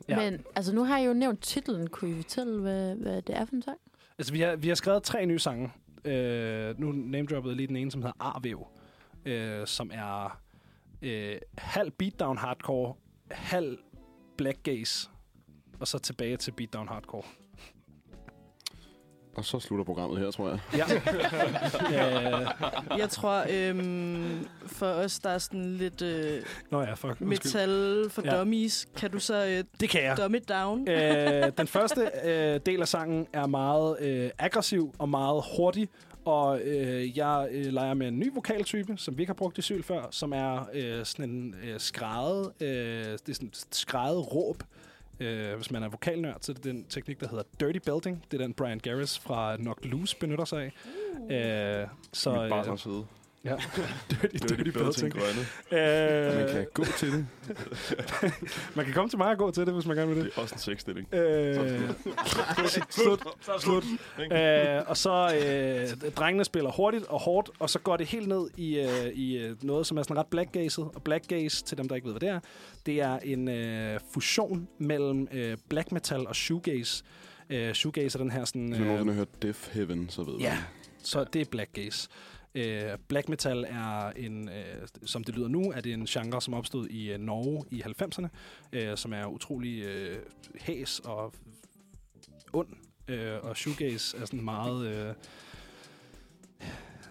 Ja. Men altså, nu har jeg jo nævnt titlen. Kunne I fortælle, hvad, hvad det er for en sang? Altså, vi har, vi har skrevet tre nye sange. Øh, nu name-droppede jeg lige den ene, som hedder Arvæv, øh, som er øh, halv beatdown hardcore, halv black gaze, og så tilbage til beatdown hardcore. Og så slutter programmet her, tror jeg. Ja. øh, Jeg tror, øhm, for os, der er sådan lidt øh, nå ja, fuck. Metal for Ja. dummies, kan du så øh, Det kan jeg. dumb it down? øh, den første øh, del af sangen er meget øh, aggressiv og meget hurtig, og øh, jeg øh, leger med en ny vokaltype, som vi ikke har brugt i syl før, som er øh, sådan en øh, skrædet, øh, det er sådan et skrædet råb. Øh, hvis man er vokalnørd, så er det den teknik, der hedder Dirty Belting. Det er den, Brian Garris fra Knock Loose benytter sig af. Øh, så, Mit barn øh. Ja. dirty, dirty, Belting. grønne. Øh, Man kan gå til det. man kan komme til mig og gå til det, hvis man gerne vil det. Det er også en sexstilling. Øh, slut. Slut. Øh, og så øh, drengene spiller hurtigt og hårdt, og så går det helt ned i, øh, i øh, noget, som er sådan ret blackgazet. Og blackgaze, til dem, der ikke ved, hvad det er, det er en øh, fusion mellem øh, black metal og shoegaze. Øh, shoegaze er den her sådan... Hvis man nogensinde har hørt Death Heaven, så ved Ja, man. så det er blackgaze. Øh, black metal er en, øh, som det lyder nu, er det en genre, som opstod i øh, Norge i 90'erne, øh, som er utrolig øh, hæs og ond. Øh, og shoegaze er sådan meget... Øh,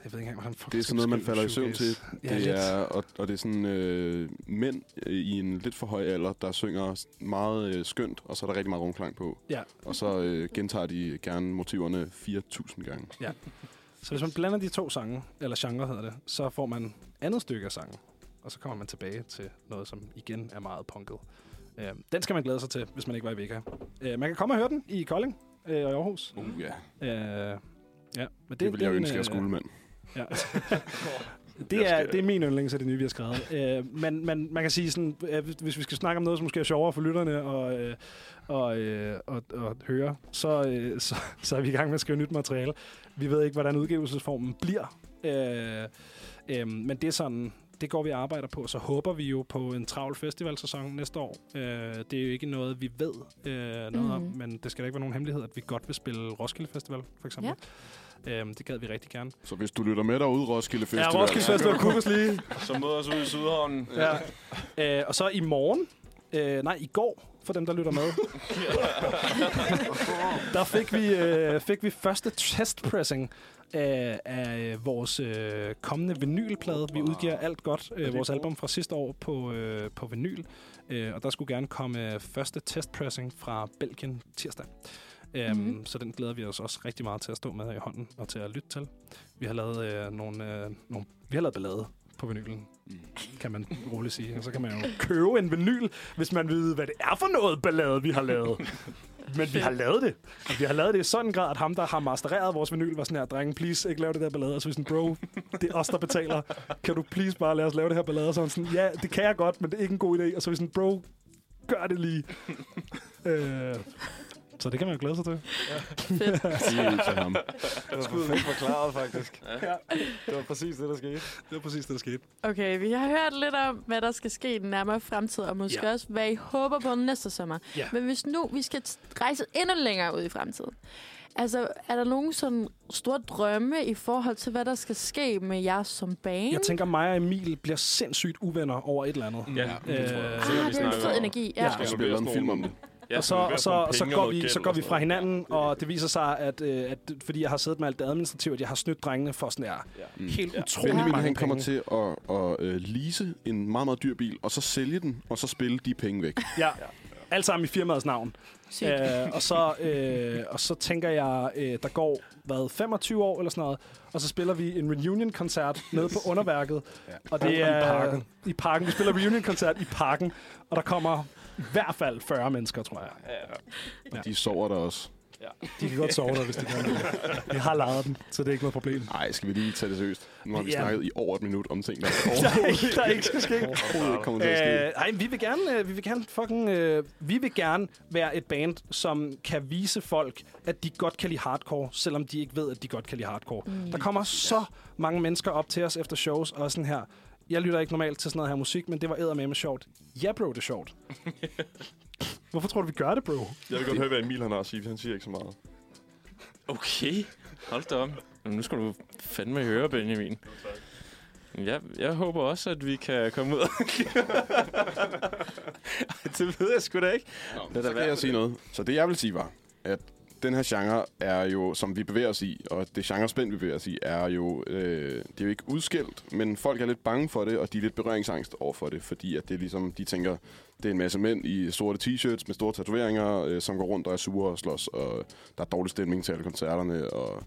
jeg ved ikke engang, hvordan fuck Det er sådan noget, man falder i søvn til. Ja, Det lidt. er, og, og det er sådan øh, mænd øh, i en lidt for høj alder, der synger meget øh, skønt, og så er der rigtig meget rumklang på. Ja. Og så øh, gentager de gerne motiverne 4.000 gange. Så hvis man blander de to sange, eller genre hedder det, så får man andet stykke af sangen. Og så kommer man tilbage til noget, som igen er meget punket. Øh, den skal man glæde sig til, hvis man ikke var i Vega. Øh, man kan komme og høre den i Kolding øh, og i Aarhus. Uh, ja. Øh, ja, men Det, det vil jeg den, ønske, øh, jeg skulle, mand. Ja. Det, er, det er min yndlings af det nye, vi har skrevet. Øh, men, men man kan sige sådan, øh, hvis- hvis vi skal snakke om noget, som måske er sjovere for lytterne og, øh, og, øh, og, og høre, så, øh, så, så er vi i gang med at skrive nyt materiale. Vi ved ikke, hvordan udgivelsesformen bliver. Øh, øh, men det er sådan, det går vi og arbejder på. Så håber vi jo på en travl festivalsæson næste år. Øh, det er jo ikke noget, vi ved øh, noget mm. om, Mhm. men det skal da ikke være nogen hemmelighed, at vi godt vil spille Roskilde Festival, for eksempel. Ja. Øh, det gad vi rigtig gerne. Så hvis du lytter med derude, Roskilde Festival... Ja, Roskilde Festival kunne vi lige. Så møder os ude i Sydhavnen. Ja. Øh, og så i morgen, øh, nej, i går, for dem, der lytter med, der fik vi, øh, fik vi første testpressing af, af vores øh, kommende vinylplade. Vi udgiver alt godt, øh, vores album fra sidste år på, øh, på vinyl. Øh, og der skulle gerne komme øh, første testpressing fra Belgien tirsdag. Um, Mhm. mm-hmm. Så den glæder vi os også rigtig meget til at stå med i hånden og til at lytte til. Vi har lavet øh, nogle, øh, nogle, vi har lavet ballade på vinylen, kan man roligt sige. Og så kan man jo købe en vinyl, hvis man ved, hvad det er for noget ballade, vi har lavet. Men vi har lavet det. Og vi har lavet det i sådan en grad, at ham, der har mastereret vores vinyl, var sådan her, drenge, please, ikke lave det der ballade. Og så sådan, bro, det er os, der betaler. Kan du please bare lade os lave det her ballade? Og så sådan, ja, det kan jeg godt, men det er ikke en god idé. Og så vi sådan, bro, gør det lige. øh, så det kan man jo glæde sig til. Fedt. Sig til ham. Det var perfekt forklaret, faktisk. Ja. Det var præcis det, der skete. Det var præcis det, der skete. Okay, vi har hørt lidt om, hvad der skal ske i den nærmere fremtid, og måske Ja. ja. også, hvad I håber på næste sommer. Ja. Men hvis nu vi skal rejse endnu længere ud i fremtiden, altså er der nogen sådan store drømme i forhold til, hvad der skal ske med jer som band? Jeg tænker, mig og Emil bliver sindssygt uvenner over et eller andet. Ja, Øh, det tror jeg. ah, Det er en fed energi. Ja. Ja. Jeg skal spille en film om det. Ja, og så, og så, og så, går vi, så går vi fra hinanden, og det viser sig, at, øh, at fordi jeg har siddet med alt det administrative, at jeg har snydt drengene for sådan her Mm. helt Ja. utroligt Benjamin mange han kommer penge. til at, at uh, lease en meget, meget dyr bil, og så sælge den, og så spille de penge væk. Ja, alt sammen i firmaets navn. Sygt. Øh, og, så, øh, og så tænker jeg, øh, der går hvad, 25 år eller sådan noget, og så spiller vi en reunion-koncert nede på underværket. Ja. Og det I er parken. I parken. Vi spiller reunion-koncert i parken, og der kommer i hvert fald 40 mennesker, tror jeg. Og de sover der også. De kan godt sove der, hvis de kan. Vi har lejet den, så det er ikke noget problem. Nej, skal vi lige tage det seriøst? Nu har vi Ja. snakket i over et minut om ting, der Der er ikke, der ikke skal ske. overhovedet ikke kommer til at ske. Øh, ej, vi vil gerne, øh, vi vil gerne fucking, øh, vi vil gerne være et band, som kan vise folk, at de godt kan lide hardcore, selvom de ikke ved, at de godt kan lide hardcore. Mm. Der kommer så mange mennesker op til os efter shows og sådan her. Jeg lytter ikke normalt til sådan noget her musik, men det var eddermame sjovt. Ja, bro, det er sjovt. Hvorfor tror du, vi gør det, bro? Jeg vil godt høre, hvad Emil han har at sige, for han siger ikke så meget. Okay, hold da op. Nu skal du fandme høre, Benjamin. Ja, jeg håber også, at vi kan komme ud. det ved jeg sgu da ikke. Nå, så kan jeg sige noget. Så det, jeg vil sige, var, at den her genre er jo, som vi bevæger os i, og det genrespænd, vi bevæger os i, er jo, øh, det er jo ikke udskilt, men folk er lidt bange for det, og de er lidt berøringsangst over for det, fordi at det er ligesom, de tænker, det er en masse mænd i sorte t-shirts med store tatoveringer, øh, som går rundt og er sure og slås, og der er dårlig stemning til alle koncerterne, og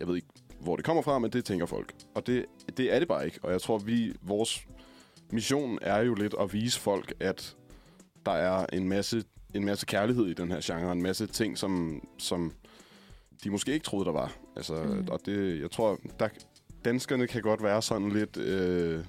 jeg ved ikke, hvor det kommer fra, men det tænker folk. Og det, det er det bare ikke, og jeg tror, vi, vores mission er jo lidt at vise folk, at der er en masse, en masse kærlighed i den her genre, en masse ting, som, som de måske ikke troede, der var. Altså, Mm. Og det, jeg tror, der, danskerne kan godt være sådan lidt øh,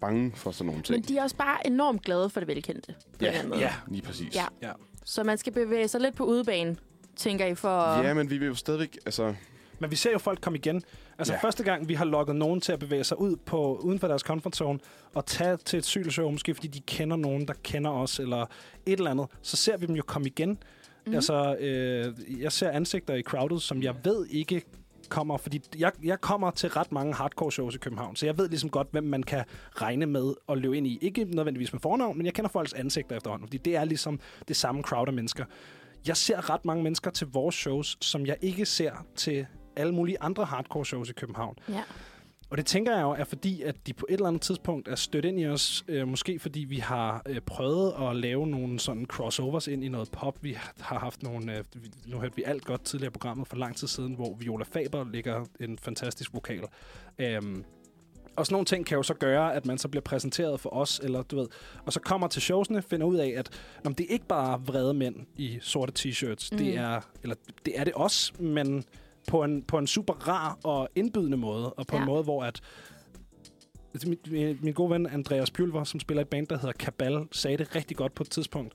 bange for sådan nogle Men ting. de er også bare enormt glade for det velkendte. På Ja. Ja, Lige præcis. Ja. Så man skal bevæge sig lidt på udebane, tænker I, for... ja, men vi vil jo stadigvæk... Altså, Men vi ser jo folk komme igen. Altså ja. Første gang, vi har lukket nogen til at bevæge sig ud på, uden for deres comfort zone, og tage til et cykelshow, måske fordi de kender nogen, der kender os, eller et eller andet, så ser vi dem jo komme igen. Mhm. Mm. Altså, øh, jeg ser ansigter i crowdet, som jeg ved ikke kommer, fordi jeg, jeg kommer til ret mange hardcore shows i København, så jeg ved ligesom godt, hvem man kan regne med at løbe ind i. Ikke nødvendigvis med fornavn, men jeg kender folks ansigter efterhånden, fordi det er ligesom det samme crowd af mennesker. Jeg ser ret mange mennesker til vores shows, som jeg ikke ser til alle mulige andre hardcore shows i København. Ja. Og det tænker jeg jo er fordi, at de på et eller andet tidspunkt er stødt ind i os. Øh, måske fordi vi har øh, prøvet at lave nogle sådan crossovers ind i noget pop. Vi har haft nogle... Øh, nu hørte vi alt godt tidligere programmet for lang tid siden, hvor Viola Faber ligger en fantastisk vokal. Øhm, og sådan nogle ting kan jo så gøre, at man så bliver præsenteret for os, eller du ved, og så kommer til showsene, finder ud af, at men det er ikke bare vrede mænd i sorte t-shirts. Mm. Det er, eller det er det også, men på en, på en super rar og indbydende måde, og på ja. En måde, hvor at Altså, min, min, gode ven Andreas Pylver, som spiller i et band, der hedder Kabal, sagde det rigtig godt på et tidspunkt.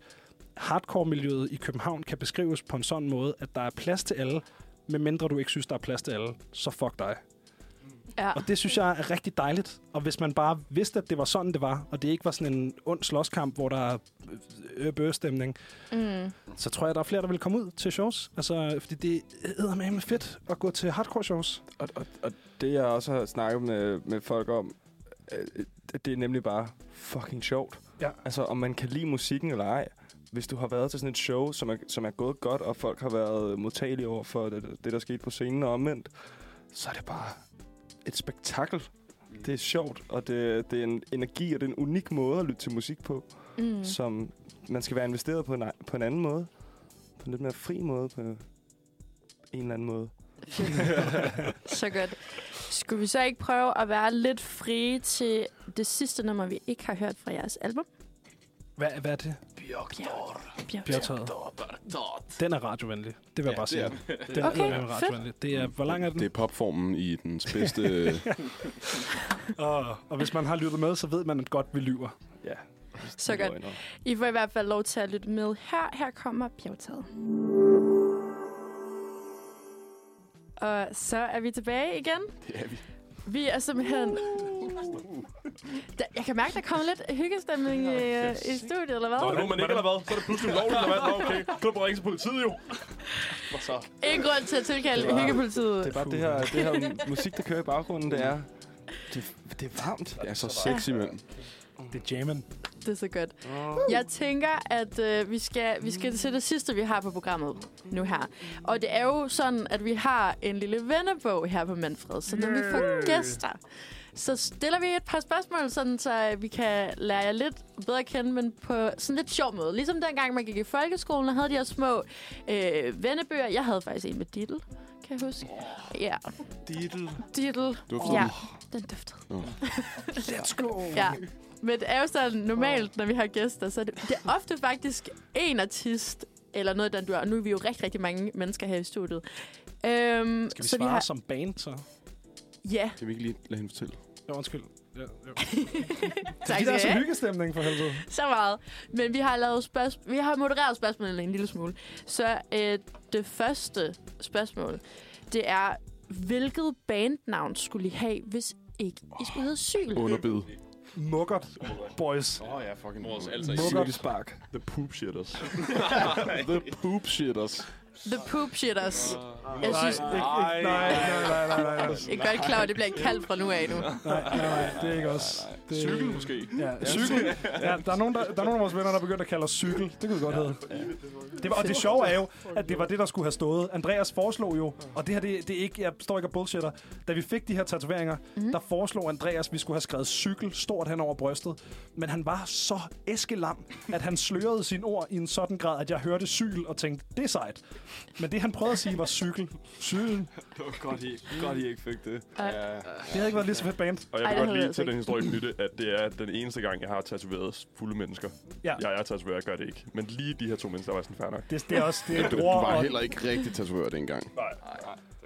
Hardcore-miljøet i København kan beskrives på en sådan måde, at der er plads til alle, medmindre du ikke synes, der er plads til alle, så fuck dig. Ja. Og det synes jeg er rigtig dejligt. Og hvis man bare vidste, at det var sådan, det var, og det ikke var sådan en ond slåskamp, hvor der er øbøstemning, Mm. så tror jeg, der er flere, der vil komme ud til shows. Altså, fordi det er med fedt at gå til hardcore shows. Og, og, og det, jeg også har snakket med, med folk om, øh, det er nemlig bare fucking sjovt. Ja. Altså, om man kan lide musikken eller ej. Hvis du har været til sådan et show, som er, som er gået godt, og folk har været modtagelige over for det, det, der skete på scenen og omvendt, så er det bare et spektakel. Det er sjovt, og det, det er en energi, og det er en unik måde at lytte til musik på, Mm. mm. som man skal være investeret på en, på en anden måde. På en lidt mere fri måde, på en eller anden måde. Så godt. Skulle vi så ikke prøve at være lidt frie til det sidste nummer, vi ikke har hørt fra jeres album? Hvad, hvad er det? Bjørk. Bjergtaget. Den er radiovenlig. Det vil jeg Ja, bare det sige. er Den Okay, er radiovenlig. Det er, hvor lang er den? Det er popformen i dens bedste... Og, og hvis man har lyttet med, så ved man at godt, vi lyver. Ja. Så godt. I får i hvert fald lov til at lytte med her. Her kommer bjergtaget. Og så er vi tilbage igen. Det er vi. Vi er simpelthen... Da, jeg kan mærke, der kommer lidt hyggestemning i, øh, i studiet, eller Nå, hvad? nu man ikke eller hvad? Så er det pludselig ulovligt, eller hvad? Nå, okay. Er det ringe til politiet jo. Hvad så? Ingen grund til at tilkalde Det var- hyggepolitiet. Det er bare det her, det her musik, der kører i baggrunden, det er... Det, det er varmt. Det er så sexy, mand. Det er jammen. Det er så godt. Jeg tænker, at øh, vi, skal, vi skal til det sidste, vi har på programmet nu her. Og det er jo sådan, at vi har en lille vennebog her på Manfred. Så når vi får gæster, så stiller vi et par spørgsmål, sådan, så øh, vi kan lære jer lidt bedre at kende, men på sådan lidt sjov måde. Ligesom dengang, man gik i folkeskolen og havde de her små øh, vennebøger. Jeg havde faktisk en med Diddle, kan jeg huske. Ja, Diddle. Diddle. Duftede Ja, den? duftede. Nå. Let's go! Ja. Men det er jo sådan normalt, når vi har gæster, så er det, det er ofte faktisk en artist, eller noget, der du Og nu er vi jo rigtig, rigtig mange mennesker her i studiet. Øhm, Skal vi så svare vi har, som band, så? Ja, Kan vi ikke lige lade hende fortælle? Ja, undskyld. Ja, jo. tak Det er så hyggestemning for helvede. Så meget. Men vi har lavet spørgsmål, vi har modereret spørgsmålene en lille smule. Så øh, det første spørgsmål, det er, hvilket bandnavn skulle I have, hvis ikke I skulle hedde Syl? Underbid. Muggert, boys. Åh oh, ja, fucking Vores altså Muggert. Spark. The poop shitters. The poop shitters. The Poop Shitters. Jeg synes, Nej, nej, nej, nej, nej, jeg er godt klar at det bliver kaldt fra nu af nu. Nej, nej, nej, det er ikke os. Det, Cykel måske. Ja, cykel. Ja, der, er nogen, der, der er nogle af vores venner, der begyndte at kalde os cykel. Det kunne vi godt hedde. Det var, og det sjove er jo, at det var det, der skulle have stået. Andreas foreslog jo, og det her, det, det er ikke, jeg står ikke og bullshitter. Da vi fik de her tatoveringer, mm. der foreslog Andreas, at vi skulle have skrevet cykel stort hen over brystet. Men han var så æskelam, at han slørede sine ord i en sådan grad, at jeg hørte cykel og tænkte, det er sejt. Men det, han prøvede at sige, var cykel. Cykel. Det var godt, I, godt, I ikke fik det. Ej. Ja. Det havde ikke været lige så fedt band. Og jeg Ej, vil det godt lige til den historie knytte, at det er den eneste gang, jeg har tatoveret fulde mennesker. Ja. Jeg er tatoveret, jeg gør det ikke. Men lige de her to mennesker var sådan fair nok. Det, det er også det Du, du var og heller ikke rigtig tatovør dengang.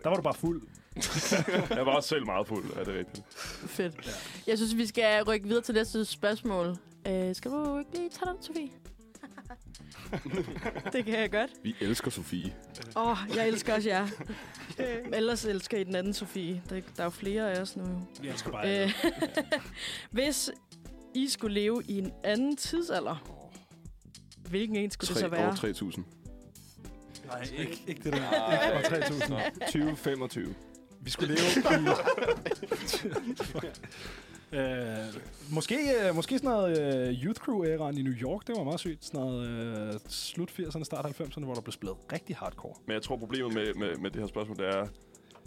der var du bare fuld. Jeg var også selv meget fuld, er det rigtigt. Fedt. Jeg synes, vi skal rykke videre til næste spørgsmål. Øh, skal du ikke lige tage den, Sofie? Det kan jeg godt. Vi elsker Sofie. Åh, oh, jeg elsker også jer. Ellers elsker I den anden Sofie. Der, der er jo flere af os nu. Vi elsker bare Øh, hvis I skulle leve i en anden tidsalder, hvilken en skulle det så være? år 3000. Nej, ikke, ikke det der. Ikke fra 3000. 2025. Vi skulle leve i... øh, måske, øh, måske sådan noget øh, Youth Crew-æraen i New York, det var meget sygt. Sådan noget øh, slut 80'erne, start 90'erne, hvor der blev spillet rigtig hardcore. Men jeg tror, problemet med, med, med det her spørgsmål, det er,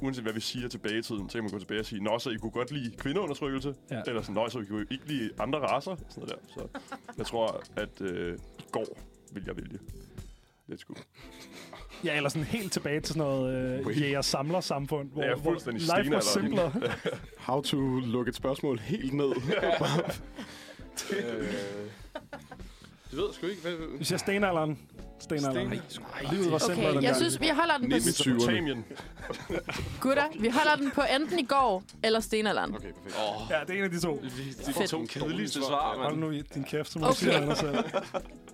uanset hvad vi siger tilbage i tiden, så kan man gå tilbage og sige, Nå, så I kunne godt lide kvindeundertrykkelse, Ja. eller sådan, Nå, så I kunne ikke lide andre raser, sådan noget der. Så jeg tror, at øh, i går vil jeg vælge. Let's go. Ja, eller sådan helt tilbage til sådan noget øh, jæger-samler-samfund, hvor, Ja, hvor fuldstændig life was stenalderen. simpler. How to lukke et spørgsmål helt ned. Øh, det ved jeg sgu ikke. Hvad, Vi siger stenalderen. Stenalderen. Sten- Livet var simplere Okay, jeg dengang. synes, vi holder den på... 1920'erne. Mesopotamien. Gutter, vi holder den på enten i går eller stenalderen. Okay, perfekt. Ja, det er en af de to. de, de Fedt. to kedeligste svar, Hold mand. nu i din kæft, så må Okay. du sige noget selv.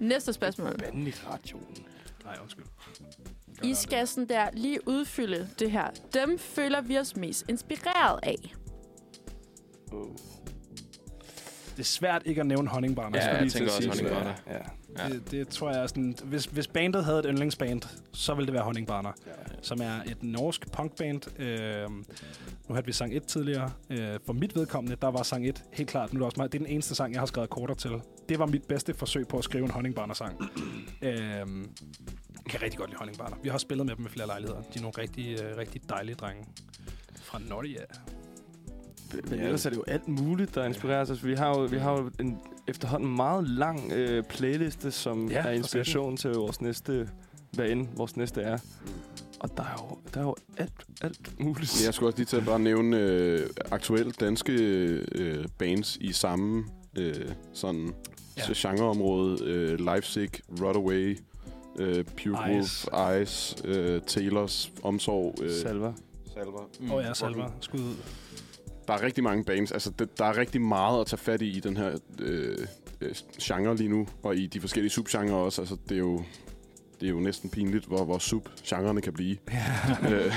Næste spørgsmål. Bandit radioen. Nej, undskyld. I skal sådan der lige udfylde det her. Dem føler vi os mest inspireret af. Det er svært ikke at nævne honningbarner. Ja, skulle jeg tænker også sige. honningbarner. Ja. Ja. Det, det tror jeg er sådan... Hvis, hvis bandet havde et yndlingsband, så ville det være Honningbarner, ja. som er et norsk punkband. Øh, nu havde vi sang 1 tidligere. Øh, for mit vedkommende, der var sang 1 helt klart. Nu er det, også meget, det er den eneste sang, jeg har skrevet korter til. Det var mit bedste forsøg på at skrive en Honningbarner-sang. øh, jeg kan rigtig godt lide Honningbarner. Vi har spillet med dem med flere lejligheder. De er nogle rigtig, øh, rigtig dejlige drenge. Fra Norge, ja. Men ellers er det jo alt muligt, der inspirerer os. Altså, vi har jo, vi har jo en efterhånden meget lang øh, playliste, som Ja, er inspiration til vores næste, hvad end vores næste er. Og der er jo, der er jo alt, alt muligt. Jeg skulle også lige til at bare nævne øh, aktuelt danske øh, bands i samme øh, sådan Ja. genreområde. Øh, Lifesick, Runaway, øh, Pure Ice. Wolf, Ice, øh, Taylors, Omsorg. Øh, Salva. Salver. Åh oh, ja, Salva. Skud ud. Der er rigtig mange bands. Altså, det, der er rigtig meget at tage fat i i den her øh, øh, genre lige nu, og i de forskellige subgenre også. Altså, det er jo, det er jo næsten pinligt, hvor, hvor subgenrerne kan blive. øh,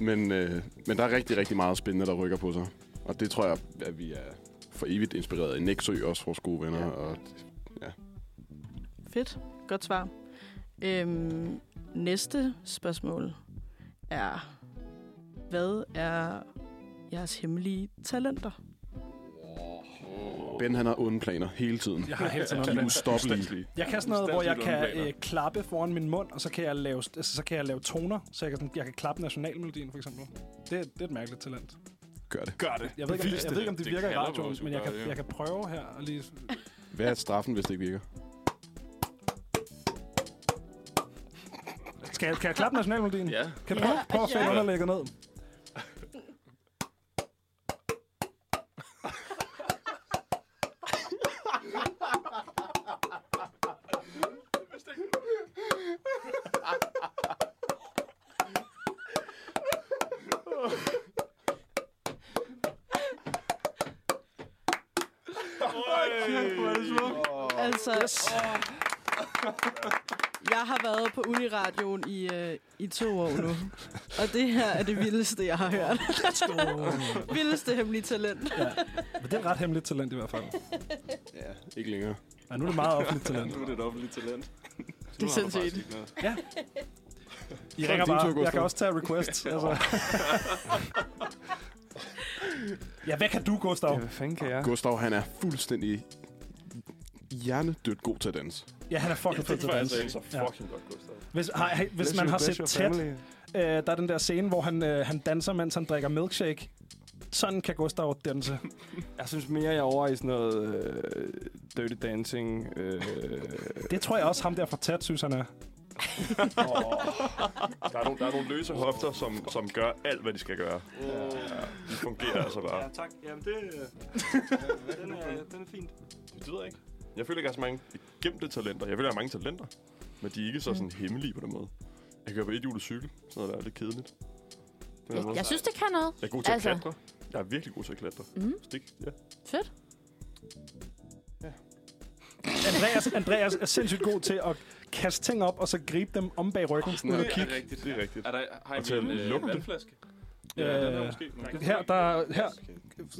men, øh, men der er rigtig, rigtig meget spændende, der rykker på sig. Og det tror jeg, at vi er for evigt inspireret af Nexø, også vores gode venner. Ja. Ja. Og Fedt. Godt svar. Øhm, næste spørgsmål er, hvad er jeres hemmelige talenter? Ben, han har onde planer hele tiden. Jeg har hele tiden De onde er planer. ustoppelige. Jeg kan sådan noget, hvor jeg kan øh, klappe foran min mund, og så kan jeg lave, altså, så kan jeg lave toner, så jeg kan, sådan, jeg kan klappe nationalmelodien, for eksempel. Det, det er et mærkeligt talent. Gør det. Gør det. Jeg ved, ikke, om, jeg det. ved ikke, om det, Det virker i radioen, men jeg kan, jeg kan prøve her. Og lige... Hvad er straffen, hvis det ikke virker? Skal jeg, kan jeg klappe nationalmelodien? Ja. Kan du prøve, prøve at Ja. underlægget ned? Altså, jeg har været på Uniradioen i, øh, i to år nu. Og det her er det vildeste, jeg har hørt. vildeste hemmelige talent. Ja. Men det er et ret hemmeligt talent i hvert fald. Ja, ikke længere. Ja, nu er det meget offentligt talent. Nu er det et offentligt talent. Det er sindssygt. I Så ringer bare. Jeg kan også tage requests. altså. ja, hvad kan du, Gustav? Ja, hvad fanden kan jeg? Gustav, han er fuldstændig hjernedødt god til at danse. Ja, han er fucking fed til at danse. så Ja. fucking godt, Gustav. Hvis, har, hvis Bless man you, har set tæt, øh, der er den der scene, hvor han, øh, han danser, mens han drikker milkshake. Sådan kan Gustav danse. Jeg synes mere, jeg er over i sådan noget øh, dirty dancing. Øh, Det tror jeg også, ham der fra tæt, synes han er. Der er, nogle, der er nogle løse hofter, som, som gør alt, hvad de skal gøre. Ja, de fungerer altså bare. tak. Jamen, det, den, er, den er fint. Det ved jeg ikke. Jeg føler ikke, at jeg har så mange gemte talenter. Jeg føler, at jeg har mange talenter. Men de er ikke så sådan hemmelige på den måde. Jeg kan køre på et hjulet cykel. Sådan noget, der er lidt kedeligt. Jeg, jeg synes, det kan noget. jeg er god til altså- at klatre. Jeg er virkelig god til at klatre. Mm, Stik, ja. fedt. Andreas, Andreas er sindssygt god til at kaste ting op, og så gribe dem om bag ryggen. Sådan Det noget. er kig. rigtigt. Det er rigtigt. Er der, har Og til I at en øh, vandflaske? Øh, Ja, den er måske. Her, der, er- her,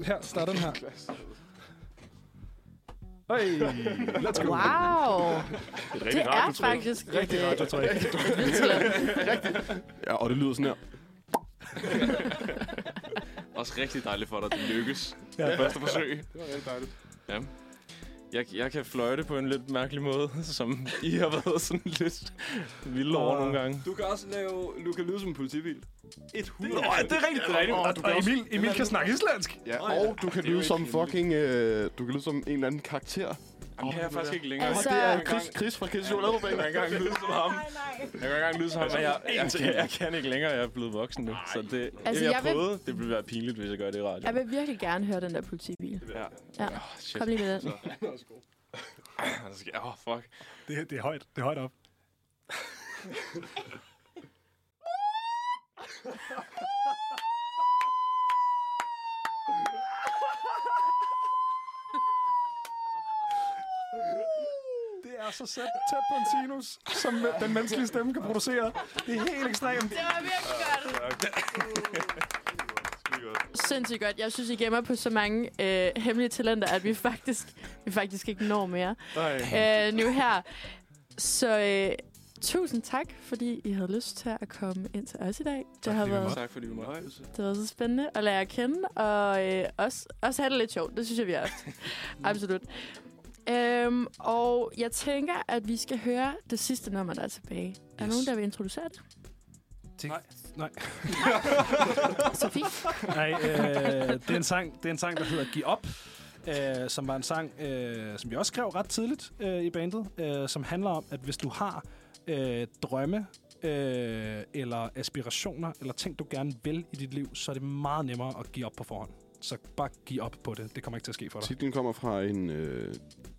her, der er den her. Hey, let's go. Wow. Det er, et Det rigtig er faktisk Rigtig øh, radiotrik. et vildt talent. Ja, og det lyder sådan her. Også rigtig dejligt for dig, at det lykkes. Ja. Første forsøg. Det var rigtig dejligt. Ja. Jeg, jeg kan fløjte på en lidt mærkelig måde, som I har været sådan lidt vilde over nogle gange. Du kan også lave... Du kan lyde som en politibil. 100. det er rigtigt, det er rigtigt. Og, og Emil, Emil kan snakke islandsk. Ja, Nå og du kan lyde som fucking... Øh, du kan lyde som en eller anden karakter. Jamen, det er jeg faktisk ikke længere. Altså- Det er Chris, Chris fra Chris Joel Jeg kan ikke engang lyde som ham. Jeg kan ikke engang lyde som ham, men jeg, jeg, jeg, jeg kan ikke længere. Jeg er blevet voksen nu. Så det, Altså, altså, jeg, jeg jeg vil- prøvede. Det ville være pinligt, hvis jeg gør det i radio. Jeg vil virkelig gerne høre den der politibil. Ja. Ja, Oh, shit. kom lige med den. Åh, oh, fuck. Det, det er højt. Det er højt op. Det er så sæt, tæt på en sinus, som den menneskelige stemme kan producere. Det er helt ekstremt. Det var virkelig godt. Sindssygt godt. Jeg synes, I gemmer på så mange øh, hemmelige talenter, at vi faktisk, vi faktisk ikke når mere øh, nu her. Så øh, tusind tak, fordi I havde lyst til at komme ind til os i dag. Det har fordi vi været, Tak fordi du måtte. det har været så spændende at lære at kende, og øh, også, også have det lidt sjovt. Det synes jeg, vi har haft. Absolut. Øhm, og jeg tænker, at vi skal høre det sidste nummer, der er tilbage. Yes. Er der nogen, der vil introducere det? Nej. Nej. Sofie? Nej, øh, det, er en sang, det er en sang, der hedder Giv op, øh, som var en sang, øh, som vi også skrev ret tidligt øh, i bandet, øh, som handler om, at hvis du har øh, drømme øh, eller aspirationer, eller ting, du gerne vil i dit liv, så er det meget nemmere at give op på forhånd. Så bare giv op på det. Det kommer ikke til at ske for dig. Titlen kommer fra en, øh,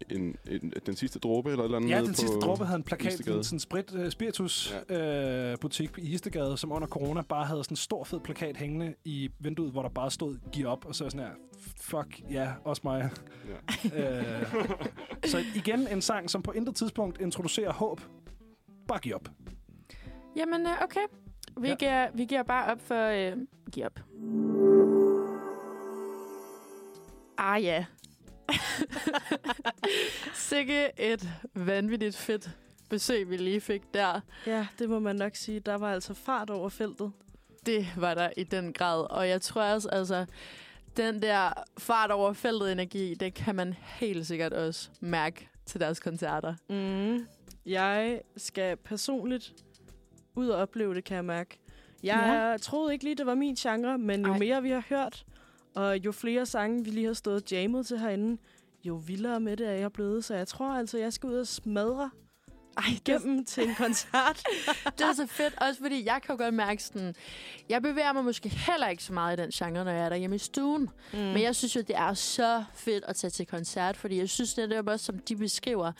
en, en, den sidste dråbe eller et eller andet Ja, den sidste på dråbe havde en plakat, Istegade. en sådan sprit, uh, spiritus ja. uh, butik i Istegade, som under corona bare havde sådan en stor fed plakat hængende i vinduet, hvor der bare stod, giv op, og så sådan her, fuck, ja, også mig. Ja. uh, så igen en sang, som på intet tidspunkt introducerer håb. Bare giv op. Jamen, øh, okay. Vi, Ja. ja. giver, vi giver bare op for... Øh, giv op. Ah ja. Sikke et vanvittigt fedt besøg, vi lige fik der. Ja, det må man nok sige. Der var altså fart over feltet. Det var der i den grad. Og jeg tror også, altså, Den der fart over feltet energi, det kan man helt sikkert også mærke til deres koncerter. Mm. Jeg skal personligt ud og opleve det, kan jeg mærke. Jeg Ja. troede ikke lige, det var min genre, men jo. Ej. mere vi har hørt, og jo flere sange, vi lige har stået jammet til herinde, jo vildere med det er jeg blevet. Så jeg tror altså, jeg skal ud og smadre Ej, igennem til en koncert. det er så fedt, også fordi jeg kan jo godt mærke sådan, jeg bevæger mig måske heller ikke så meget i den genre, når jeg er derhjemme i stuen. Mm. Men jeg synes jo, det er så fedt at tage til koncert, fordi jeg synes, det er også, som de beskriver,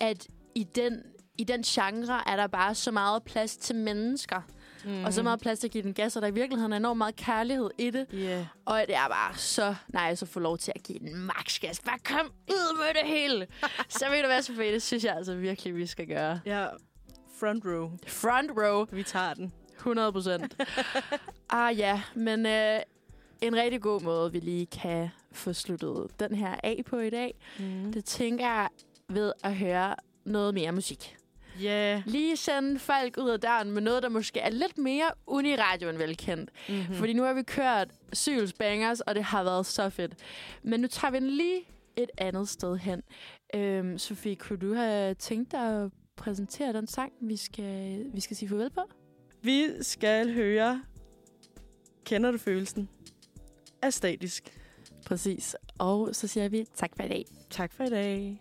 at i den, i den genre er der bare så meget plads til mennesker, mm. og så meget plads til at give den gas, og der i virkeligheden er enormt meget kærlighed i det. Yeah. Og det er bare så nice at få lov til at give den max gas. Bare kom ud med det hele. så vil det være så fedt. Det synes jeg altså virkelig, vi skal gøre. Ja, front row. Front row. Vi tager den. 100 procent. ah ja, men øh, en rigtig god måde, vi lige kan få sluttet den her af på i dag, Mm. det tænker jeg ved at høre noget mere musik. Yeah. Lige sende folk ud af døren med noget, der måske er lidt mere uniradio end velkendt. Mm-hmm. Mm. Fordi nu har vi kørt Syls Bangers, og det har været så fedt. Men nu tager vi den lige et andet sted hen. Øhm, Sofie, kunne du have tænkt dig at præsentere den sang, vi skal, vi skal sige farvel på? Vi skal høre Kender du følelsen? Er statisk. Præcis. Og så siger vi tak for i dag. Tak for i dag.